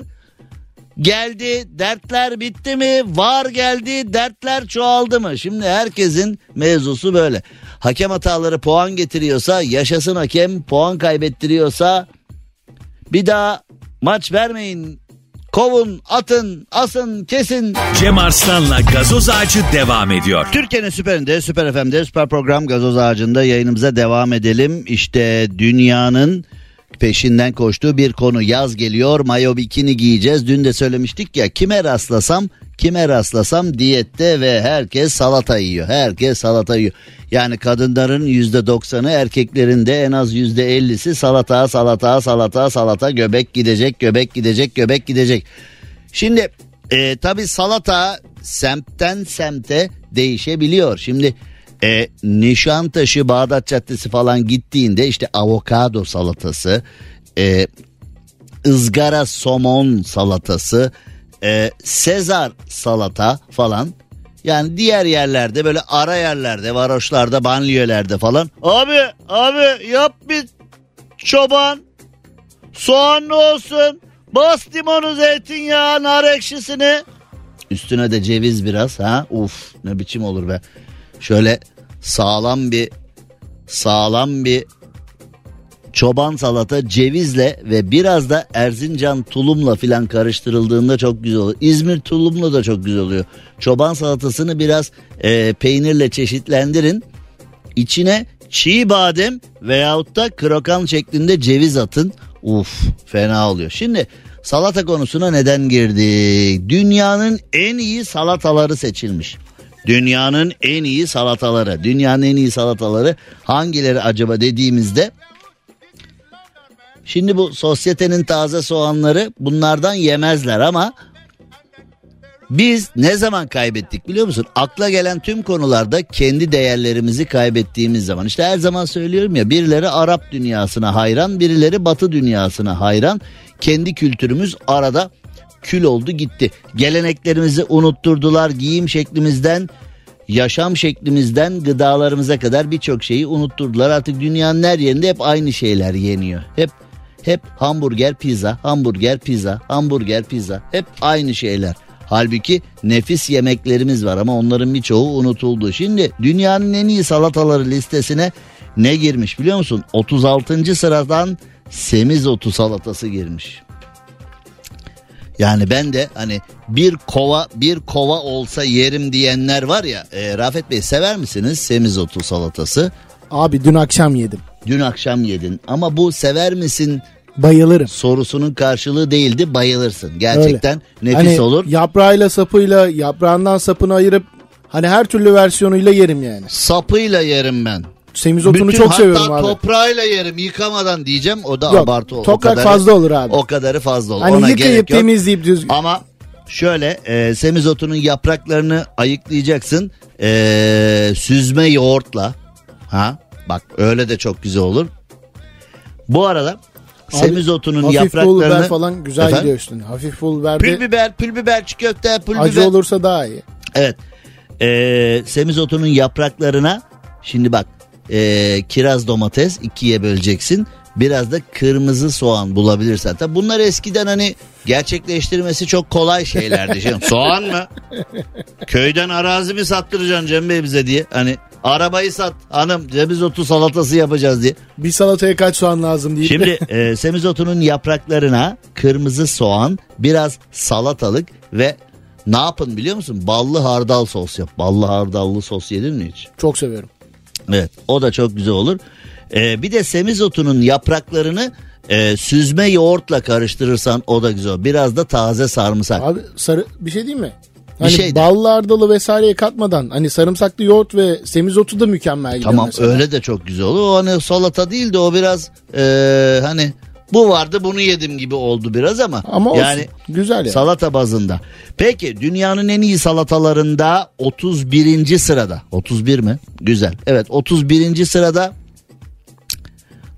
geldi dertler bitti mi? Var geldi dertler çoğaldı mı? Şimdi herkesin mevzusu böyle. Hakem hataları puan getiriyorsa yaşasın hakem puan kaybettiriyorsa bir daha maç vermeyin. Kovun, atın, asın, kesin. Cem Arslan'la gazoz ağacı devam ediyor. Türkiye'nin süperinde, süper FM'de, süper program gazoz ağacında yayınımıza devam edelim. İşte dünyanın peşinden koştuğu bir konu yaz geliyor mayo bikini giyeceğiz dün de söylemiştik ya kime rastlasam kime rastlasam diyette ve herkes salata yiyor herkes salata yiyor. Yani kadınların yüzde doksanı erkeklerin de en az yüzde ellisi salata salata salata salata göbek gidecek göbek gidecek göbek gidecek. Şimdi e, tabi salata semtten semte değişebiliyor. Şimdi e, Nişantaşı Bağdat Caddesi falan gittiğinde işte avokado salatası, e, ızgara somon salatası, e, Sezar salata falan. Yani diğer yerlerde böyle ara yerlerde, varoşlarda, banliyölerde falan. Abi, abi yap bir çoban. Soğanlı olsun. Bas limonu, zeytinyağı, nar ekşisini. Üstüne de ceviz biraz ha. Uf ne biçim olur be. Şöyle sağlam bir sağlam bir çoban salata cevizle ve biraz da Erzincan tulumla filan karıştırıldığında çok güzel oluyor. İzmir tulumla da çok güzel oluyor. Çoban salatasını biraz e, peynirle çeşitlendirin. İçine çiğ badem veyahut da krokan şeklinde ceviz atın. Uf fena oluyor. Şimdi salata konusuna neden girdik? Dünyanın en iyi salataları seçilmiş. Dünyanın en iyi salataları. Dünyanın en iyi salataları hangileri acaba dediğimizde Şimdi bu sosyetenin taze soğanları bunlardan yemezler ama biz ne zaman kaybettik biliyor musun? Akla gelen tüm konularda kendi değerlerimizi kaybettiğimiz zaman. İşte her zaman söylüyorum ya birileri Arap dünyasına hayran, birileri Batı dünyasına hayran. Kendi kültürümüz arada kül oldu gitti. Geleneklerimizi unutturdular. Giyim şeklimizden, yaşam şeklimizden gıdalarımıza kadar birçok şeyi unutturdular. Artık dünyanın her yerinde hep aynı şeyler yeniyor. Hep hep hamburger, pizza, hamburger, pizza, hamburger, pizza. Hep aynı şeyler. Halbuki nefis yemeklerimiz var ama onların birçoğu unutuldu. Şimdi dünyanın en iyi salataları listesine ne girmiş biliyor musun? 36. sıradan semizotu salatası girmiş. Yani ben de hani bir kova bir kova olsa yerim diyenler var ya. E, Rafet Bey sever misiniz semizotu salatası? Abi dün akşam yedim. Dün akşam yedin ama bu sever misin Bayılırım. sorusunun karşılığı değildi bayılırsın. Gerçekten Öyle. nefis hani olur. Yaprağıyla sapıyla yaprağından sapını ayırıp hani her türlü versiyonuyla yerim yani. Sapıyla yerim ben. Semizotunu Bütün- çok hatta seviyorum abi. toprağıyla yerim yıkamadan diyeceğim o da Yok, abartı olur. toprak o kadarı, fazla olur abi. O kadarı fazla olur. hani Ona yıkayıp gerek yok. temizleyip düz. Ama şöyle e, semizotunun yapraklarını ayıklayacaksın. E, süzme yoğurtla. Ha bak öyle de çok güzel olur. Bu arada semizotunun Hafif pul yapraklarını biber falan güzel Efendim? gidiyor üstüne. Hafif pul biberde Pül biber, pül biber, çiğ köfte, pül acı biber. olursa daha iyi. Evet. Ee, semizotunun yapraklarına şimdi bak ee, kiraz domates ikiye böleceksin. Biraz da kırmızı soğan bulabilirsen. Tabi bunlar eskiden hani gerçekleştirmesi çok kolay şeylerdi. Şimdi, soğan mı? Köyden arazi mi sattıracaksın Cem Bey bize diye. Hani arabayı sat hanım semizotu salatası yapacağız diye. Bir salataya kaç soğan lazım diye. Şimdi e, semizotunun yapraklarına kırmızı soğan, biraz salatalık ve ne yapın biliyor musun? Ballı hardal sos yap. Ballı hardallı sos yedin mi hiç? Çok seviyorum. Evet o da çok güzel olur. E, bir de semizotunun yapraklarını e, süzme yoğurtla karıştırırsan o da güzel. Biraz da taze sarımsak. Abi sarı bir şey değil mi? Hani şey de- ballı ardalı vesaireye katmadan hani sarımsaklı yoğurt ve semizotu da mükemmel gidiyor Tamam mesela. öyle de çok güzel olur. O hani salata değil de o biraz e, hani bu vardı bunu yedim gibi oldu biraz ama. Ama olsun. yani güzel yani. Salata bazında. Peki dünyanın en iyi salatalarında 31. sırada. 31 mi? Güzel. Evet 31. sırada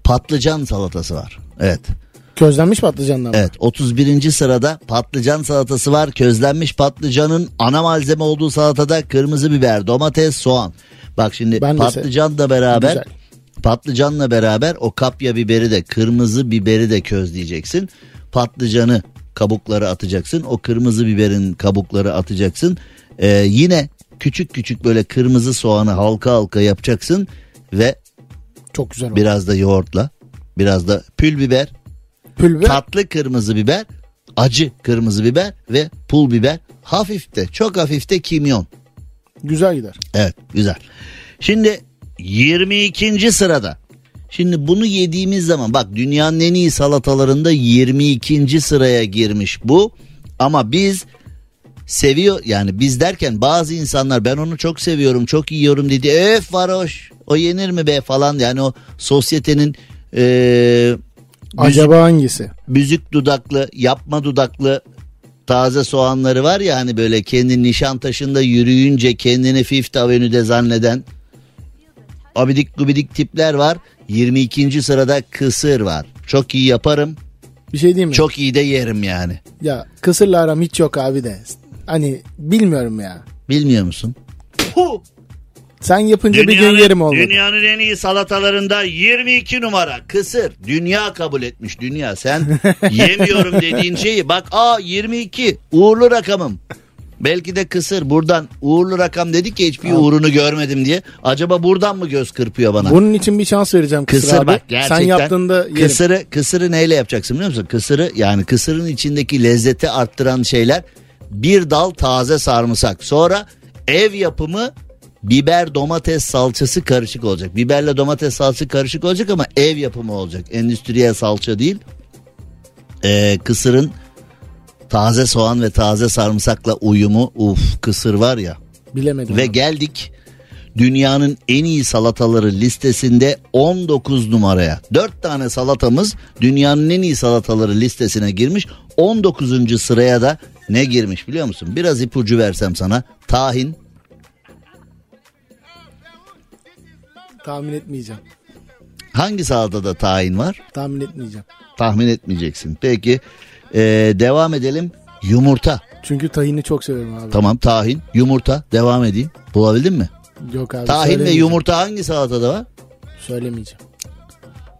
patlıcan salatası var. Evet. Közlenmiş patlıcanlar mı? Evet 31. sırada patlıcan salatası var. Közlenmiş patlıcanın ana malzeme olduğu salatada kırmızı biber, domates, soğan. Bak şimdi Ben de patlıcanla beraber Güzel. patlıcanla beraber o kapya biberi de kırmızı biberi de közleyeceksin. Patlıcanı kabukları atacaksın. O kırmızı biberin kabukları atacaksın. Ee, yine küçük küçük böyle kırmızı soğanı halka halka yapacaksın ve Çok güzel oldu. biraz da yoğurtla biraz da pül biber Pul biber. tatlı kırmızı biber, acı kırmızı biber ve pul biber. Hafif de çok hafif de kimyon. Güzel gider. Evet güzel. Şimdi 22. sırada. Şimdi bunu yediğimiz zaman bak dünyanın en iyi salatalarında 22. sıraya girmiş bu. Ama biz seviyor yani biz derken bazı insanlar ben onu çok seviyorum çok yiyorum dedi. Öf varoş o yenir mi be falan yani o sosyetenin eee Acaba hangisi? büzük dudaklı, yapma dudaklı taze soğanları var ya hani böyle kendi Nişantaşı'nda yürüyünce kendini Fifth Avenue'de zanneden abidik gubidik tipler var. 22. sırada kısır var. Çok iyi yaparım. Bir şey diyeyim mi? Çok iyi de yerim yani. Ya kısırla aram hiç yok abi de. Hani bilmiyorum ya. Bilmiyor musun? Sen yapınca bir gün yerim oldu. dünyanın en iyi salatalarında 22 numara kısır. Dünya kabul etmiş dünya. Sen yemiyorum dediğin şeyi bak aa 22 uğurlu rakamım. Belki de kısır buradan uğurlu rakam dedik ki hiçbir uğrunu görmedim diye. Acaba buradan mı göz kırpıyor bana? Bunun için bir şans vereceğim kısır, Kısır abi. bak gerçekten. Sen yaptığında yerim. Kısırı, kısırı neyle yapacaksın biliyor musun? Kısırı yani kısırın içindeki lezzeti arttıran şeyler bir dal taze sarımsak. Sonra ev yapımı biber domates salçası karışık olacak. Biberle domates salçası karışık olacak ama ev yapımı olacak. Endüstriyel salça değil. Ee, kısırın taze soğan ve taze sarımsakla uyumu uf kısır var ya. Bilemedim. Ve abi. geldik dünyanın en iyi salataları listesinde 19 numaraya. 4 tane salatamız dünyanın en iyi salataları listesine girmiş. 19. sıraya da ne girmiş biliyor musun? Biraz ipucu versem sana. Tahin, Tahmin etmeyeceğim. hangi salatada tahin var? Tahmin etmeyeceğim. Tahmin etmeyeceksin. Peki ee, devam edelim. Yumurta. Çünkü tahini çok seviyorum abi. Tamam tahin, yumurta. Devam edeyim. Bulabildin mi? Yok abi. Tahin ve yumurta hangi salatada var? Söylemeyeceğim.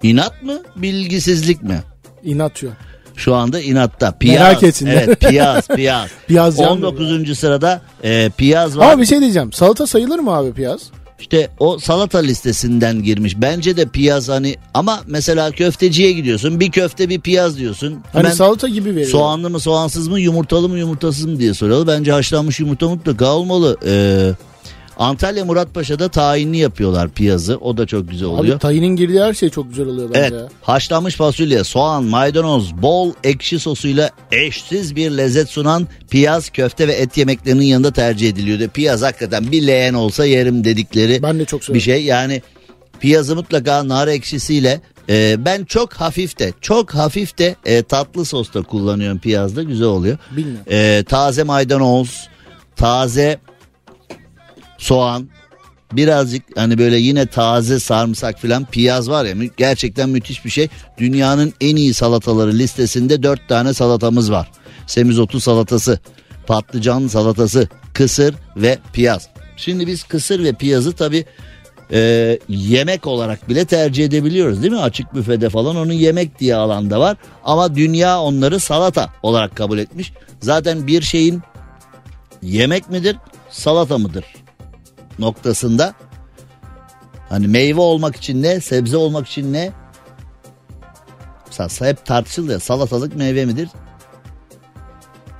İnat mı, bilgisizlik mi? İnat yok. Şu anda inatta. Piyaz. Merak etsinler. Evet piyaz piyaz. Piyaz can 19. sırada e, piyaz var. Ama bir şey diyeceğim. Salata sayılır mı abi piyaz? İşte o salata listesinden girmiş. Bence de piyaz hani ama mesela köfteciye gidiyorsun. Bir köfte bir piyaz diyorsun. Hani Hemen salata gibi veriyor. soğanlı mı soğansız mı yumurtalı mı yumurtasız mı diye soruyorlar. Bence haşlanmış yumurta mutlaka olmalı. Ee, Antalya Muratpaşa'da tayinli yapıyorlar piyazı. O da çok güzel oluyor. Abi tayinin girdiği her şey çok güzel oluyor bence Evet ya. haşlanmış fasulye, soğan, maydanoz, bol ekşi sosuyla eşsiz bir lezzet sunan piyaz, köfte ve et yemeklerinin yanında tercih ediliyordu. Piyaz hakikaten bir leğen olsa yerim dedikleri Ben de çok bir şey. Yani piyazı mutlaka nar ekşisiyle e, ben çok hafif de çok hafif de e, tatlı sosta kullanıyorum piyazda güzel oluyor. Bilmiyorum. E, taze maydanoz, taze soğan, birazcık hani böyle yine taze sarımsak filan piyaz var ya gerçekten müthiş bir şey. Dünyanın en iyi salataları listesinde dört tane salatamız var. Semizotu salatası, patlıcan salatası, kısır ve piyaz. Şimdi biz kısır ve piyazı tabi yemek olarak bile tercih edebiliyoruz değil mi? Açık büfede falan onun yemek diye alanda var. Ama dünya onları salata olarak kabul etmiş. Zaten bir şeyin yemek midir salata mıdır noktasında. Hani meyve olmak için ne sebze olmak için ne? Mesela hep tartışılıyor salatalık meyve midir?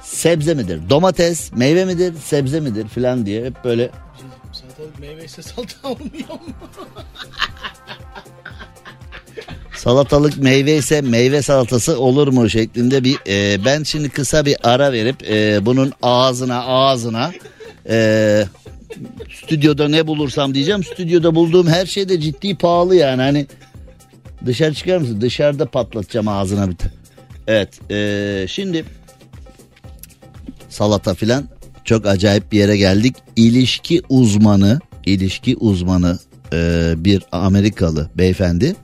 Sebze midir? Domates meyve midir? Sebze midir filan diye hep böyle. Salatalık meyve ise salata olmuyor mu? salatalık meyve ise meyve salatası olur mu şeklinde bir e, ben şimdi kısa bir ara verip e, bunun ağzına ağzına e, stüdyoda ne bulursam diyeceğim stüdyoda bulduğum her şey de ciddi pahalı yani hani dışarı çıkar mısın dışarıda patlatacağım ağzına bir tane. Evet e, şimdi salata filan çok acayip bir yere geldik ilişki uzmanı ilişki uzmanı e, bir Amerikalı beyefendi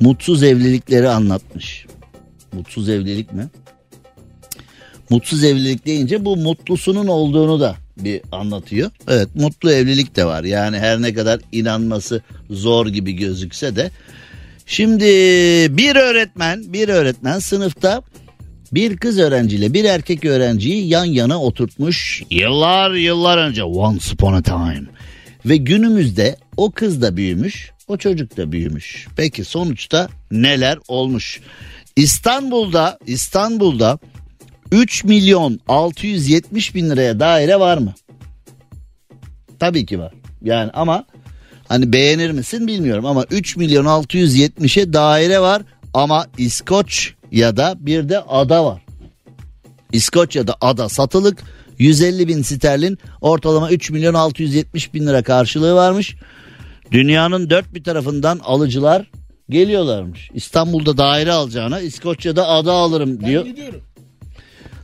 mutsuz evlilikleri anlatmış. Mutsuz evlilik mi? Mutsuz evlilik deyince bu mutlusunun olduğunu da bir anlatıyor. Evet mutlu evlilik de var. Yani her ne kadar inanması zor gibi gözükse de. Şimdi bir öğretmen, bir öğretmen sınıfta bir kız öğrenciyle bir erkek öğrenciyi yan yana oturtmuş yıllar yıllar önce once upon a time. Ve günümüzde o kız da büyümüş, o çocuk da büyümüş. Peki sonuçta neler olmuş? İstanbul'da İstanbul'da 3 milyon 670 bin liraya daire var mı? Tabii ki var. Yani ama hani beğenir misin bilmiyorum ama 3 milyon 670'e daire var ama İskoç ya da bir de ada var. İskoçya'da ada satılık 150 bin sterlin ortalama 3 milyon 670 bin lira karşılığı varmış. Dünyanın dört bir tarafından alıcılar geliyorlarmış. İstanbul'da daire alacağına İskoçya'da ada alırım diyor. Ben gidiyorum.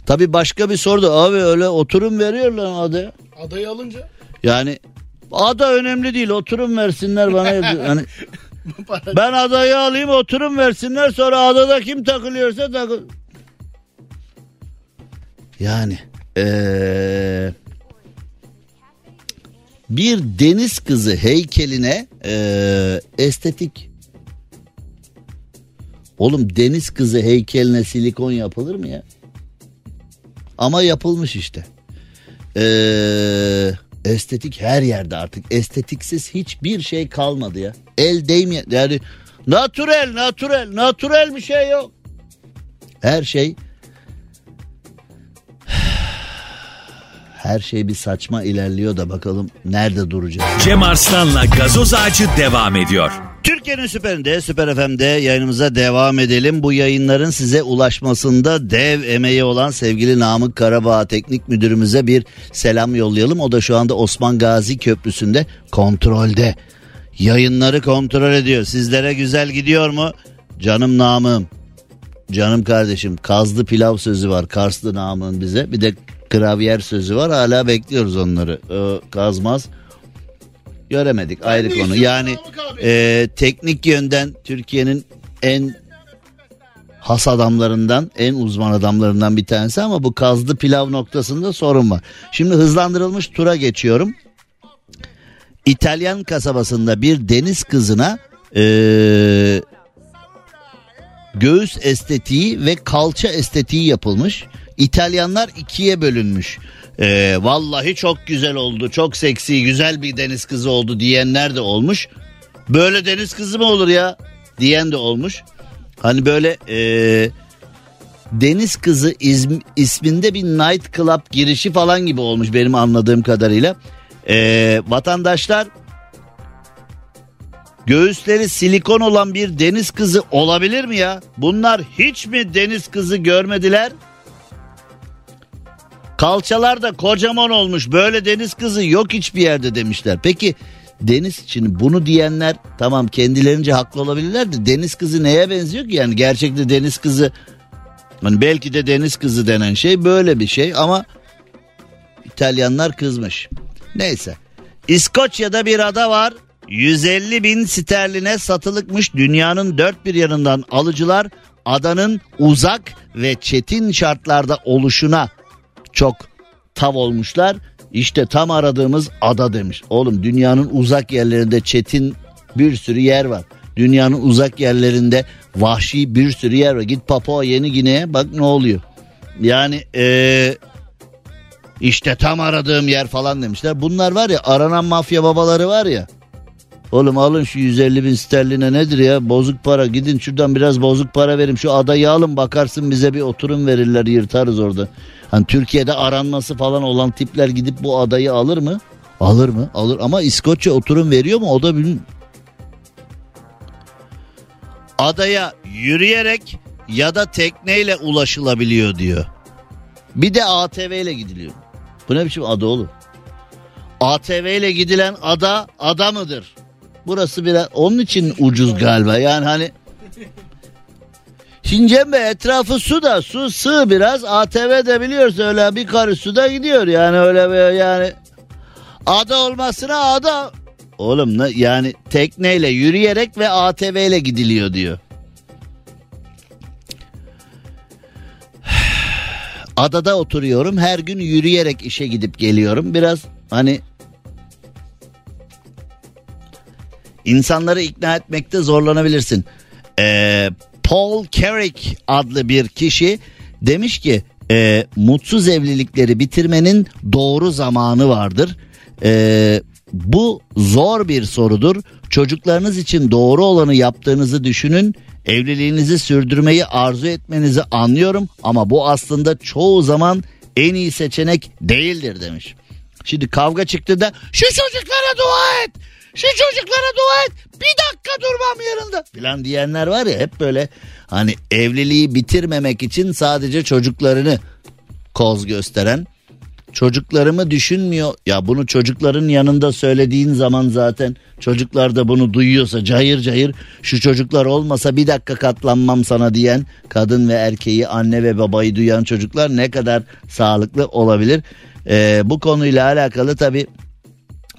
Tabi başka bir sordu abi öyle oturum veriyorlar adaya. Adayı alınca Yani ada önemli değil oturum versinler bana. hani ben adayı alayım oturum versinler sonra adada kim takılıyorsa takıl. Yani eee, bir deniz kızı heykeline eee, estetik. Oğlum deniz kızı heykeline silikon yapılır mı ya? Ama yapılmış işte. Eee, estetik her yerde artık. Estetiksiz hiçbir şey kalmadı ya. El değmiyor. Yani natürel, natürel, natürel bir şey yok. Her şey her şey bir saçma ilerliyor da bakalım nerede duracağız. Cem Arslan'la gazoz ağacı devam ediyor. Türkiye'nin süperinde, Süper FM'de yayınımıza devam edelim. Bu yayınların size ulaşmasında dev emeği olan sevgili Namık Karabağ Teknik Müdürümüze bir selam yollayalım. O da şu anda Osman Gazi Köprüsü'nde kontrolde. Yayınları kontrol ediyor. Sizlere güzel gidiyor mu? Canım Namım. Canım kardeşim kazlı pilav sözü var Karslı Namık'ın bize. Bir de gravyer sözü var. Hala bekliyoruz onları. Ee, kazmaz. Göremedik ayrı konu. Yani e, teknik yönden Türkiye'nin en has adamlarından en uzman adamlarından bir tanesi ama bu kazlı pilav noktasında sorun var. Şimdi hızlandırılmış tura geçiyorum. İtalyan kasabasında bir deniz kızına e, göğüs estetiği ve kalça estetiği yapılmış. İtalyanlar ikiye bölünmüş. Ee, vallahi çok güzel oldu. Çok seksi, güzel bir deniz kızı oldu diyenler de olmuş. Böyle deniz kızı mı olur ya? Diyen de olmuş. Hani böyle ee, deniz kızı izm- isminde bir night club girişi falan gibi olmuş benim anladığım kadarıyla. Ee, vatandaşlar göğüsleri silikon olan bir deniz kızı olabilir mi ya? Bunlar hiç mi deniz kızı görmediler? Kalçalar da kocaman olmuş. Böyle deniz kızı yok hiçbir yerde demişler. Peki deniz için bunu diyenler tamam kendilerince haklı olabilirler de deniz kızı neye benziyor ki? Yani gerçekte deniz kızı hani belki de deniz kızı denen şey böyle bir şey ama İtalyanlar kızmış. Neyse. İskoçya'da bir ada var. 150 bin sterline satılıkmış dünyanın dört bir yanından alıcılar adanın uzak ve çetin şartlarda oluşuna çok tav olmuşlar. İşte tam aradığımız ada demiş. Oğlum dünyanın uzak yerlerinde çetin bir sürü yer var. Dünyanın uzak yerlerinde vahşi bir sürü yer var. Git Papua Yeni Gine'ye bak ne oluyor. Yani ee, işte tam aradığım yer falan demişler. Bunlar var ya aranan mafya babaları var ya. Oğlum alın şu 150 bin sterline nedir ya bozuk para gidin şuradan biraz bozuk para verim şu adayı alın bakarsın bize bir oturum verirler yırtarız orada. Hani Türkiye'de aranması falan olan tipler gidip bu adayı alır mı? Alır mı? Alır ama İskoçya oturum veriyor mu o da bilmiyorum. Adaya yürüyerek ya da tekneyle ulaşılabiliyor diyor. Bir de ATV ile gidiliyor. Bu ne biçim ada oğlum? ATV ile gidilen ada ada mıdır? Burası biraz onun için ucuz galiba. Yani hani Bey etrafı su da su sığ biraz ATV de biliyoruz öyle bir karı suda gidiyor yani öyle bir yani ada olmasına ada oğlum ne yani tekneyle yürüyerek ve ATV ile gidiliyor diyor. Adada oturuyorum her gün yürüyerek işe gidip geliyorum biraz hani insanları ikna etmekte zorlanabilirsin. Ee, Paul Carrick adlı bir kişi demiş ki e, mutsuz evlilikleri bitirmenin doğru zamanı vardır. E, bu zor bir sorudur. Çocuklarınız için doğru olanı yaptığınızı düşünün. Evliliğinizi sürdürmeyi arzu etmenizi anlıyorum ama bu aslında çoğu zaman en iyi seçenek değildir demiş. Şimdi kavga çıktı da şu çocuklara dua et. Şu çocuklara dua et. Bir dakika durmam yanında. Filan diyenler var ya hep böyle hani evliliği bitirmemek için sadece çocuklarını koz gösteren çocuklarımı düşünmüyor. Ya bunu çocukların yanında söylediğin zaman zaten çocuklar da bunu duyuyorsa cayır cayır şu çocuklar olmasa bir dakika katlanmam sana diyen kadın ve erkeği anne ve babayı duyan çocuklar ne kadar sağlıklı olabilir? Ee, bu konuyla alakalı tabi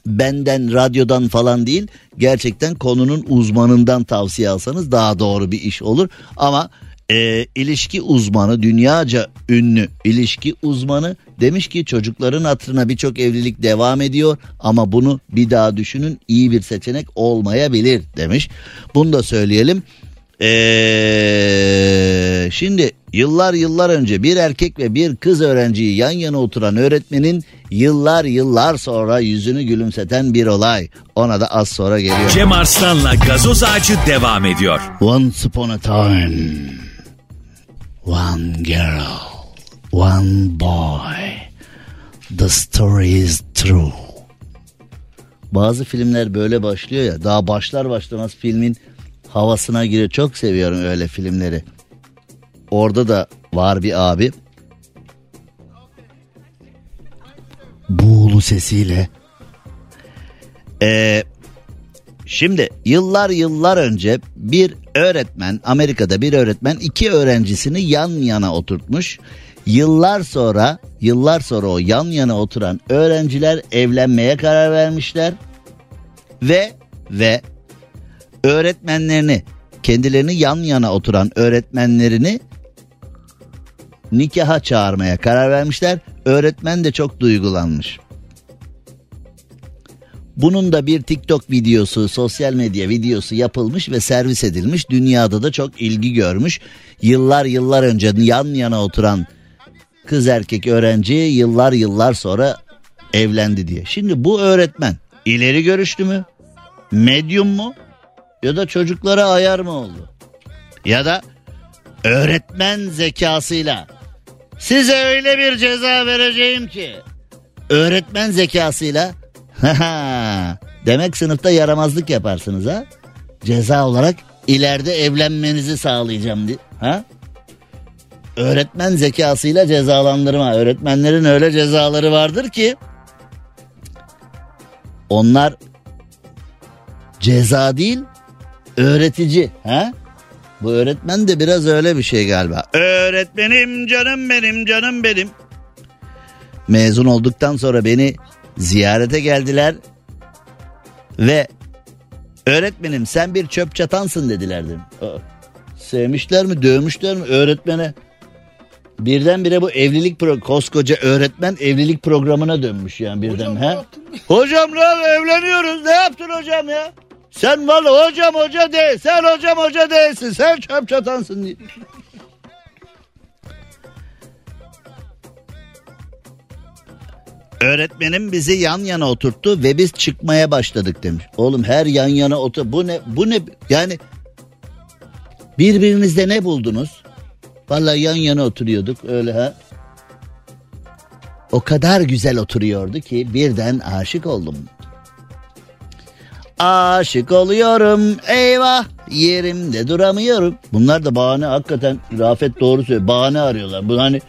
benden radyodan falan değil gerçekten konunun uzmanından tavsiye alsanız daha doğru bir iş olur ama e, ilişki uzmanı dünyaca ünlü ilişki uzmanı demiş ki çocukların hatırına birçok evlilik devam ediyor ama bunu bir daha düşünün iyi bir seçenek olmayabilir demiş. Bunu da söyleyelim. Ee, şimdi yıllar yıllar önce bir erkek ve bir kız öğrenciyi yan yana oturan öğretmenin yıllar yıllar sonra yüzünü gülümseten bir olay. Ona da az sonra geliyor. Cem Arslan'la gazoz ağacı devam ediyor. Once upon a time, one girl, one boy. The story is true. Bazı filmler böyle başlıyor ya daha başlar başlamaz filmin havasına giriyor. Çok seviyorum öyle filmleri. Orada da var bir abi. Buğulu sesiyle. Ee, şimdi yıllar yıllar önce bir öğretmen Amerika'da bir öğretmen iki öğrencisini yan yana oturtmuş. Yıllar sonra yıllar sonra o yan yana oturan öğrenciler evlenmeye karar vermişler. Ve ve öğretmenlerini kendilerini yan yana oturan öğretmenlerini nikaha çağırmaya karar vermişler. Öğretmen de çok duygulanmış. Bunun da bir TikTok videosu, sosyal medya videosu yapılmış ve servis edilmiş. Dünyada da çok ilgi görmüş. Yıllar yıllar önce yan yana oturan kız erkek öğrenci yıllar yıllar sonra evlendi diye. Şimdi bu öğretmen ileri görüşlü mü? Medyum mu? Ya da çocuklara ayar mı oldu? Ya da öğretmen zekasıyla size öyle bir ceza vereceğim ki öğretmen zekasıyla demek sınıfta yaramazlık yaparsınız ha? Ceza olarak ileride evlenmenizi sağlayacağım diye. Ha? Öğretmen zekasıyla cezalandırma. Öğretmenlerin öyle cezaları vardır ki onlar ceza değil öğretici. Ha? Bu öğretmen de biraz öyle bir şey galiba. Öğretmenim canım benim canım benim. Mezun olduktan sonra beni ziyarete geldiler ve öğretmenim sen bir çöp çatansın dediler dedim. Sevmişler mi dövmüşler mi öğretmene? Birdenbire bu evlilik pro koskoca öğretmen evlilik programına dönmüş yani birden Hocam yaptın? Hocam lan evleniyoruz ne yaptın hocam ya? Sen valla hocam hoca değil sen hocam hoca değilsin sen çöp çatansın diye. Öğretmenim bizi yan yana oturttu ve biz çıkmaya başladık demiş. Oğlum her yan yana otur bu ne bu ne yani birbirinizde ne buldunuz? Vallahi yan yana oturuyorduk öyle ha. O kadar güzel oturuyordu ki birden aşık oldum. Aşık oluyorum eyvah yerimde duramıyorum. Bunlar da bahane hakikaten Rafet doğru söylüyor. Bahane arıyorlar. Bu hani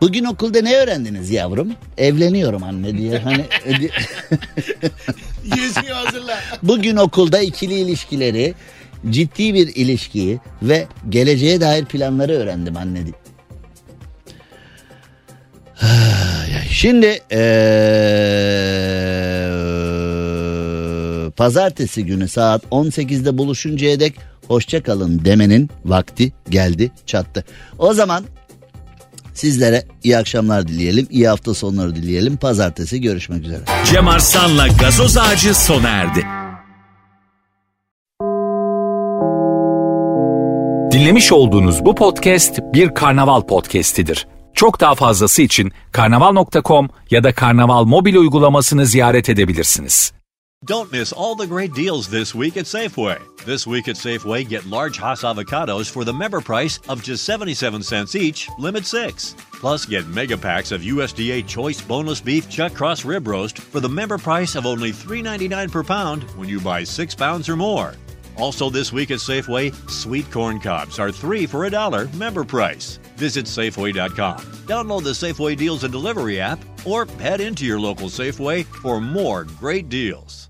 Bugün okulda ne öğrendiniz yavrum? Evleniyorum anne diye. Hani Yüzüğü hazırla. bugün okulda ikili ilişkileri, ciddi bir ilişkiyi ve geleceğe dair planları öğrendim anne diye. Şimdi eee, pazartesi günü saat 18'de buluşuncaya dek hoşça kalın demenin vakti geldi çattı. O zaman sizlere iyi akşamlar dileyelim, iyi hafta sonları dileyelim. Pazartesi görüşmek üzere. Cem Arslan'la gazoz ağacı sona erdi. Dinlemiş olduğunuz bu podcast bir karnaval podcastidir. Çok daha fazlası için karnaval.com ya da karnaval mobil uygulamasını ziyaret edebilirsiniz. Don't miss all the great deals this week at Safeway. This week at Safeway, get large Hass avocados for the member price of just 77 cents each, limit six. Plus, get mega packs of USDA Choice Boneless Beef Chuck Cross Rib Roast for the member price of only $3.99 per pound when you buy six pounds or more. Also, this week at Safeway, sweet corn cobs are three for a dollar member price. Visit Safeway.com, download the Safeway Deals and Delivery app, or head into your local Safeway for more great deals.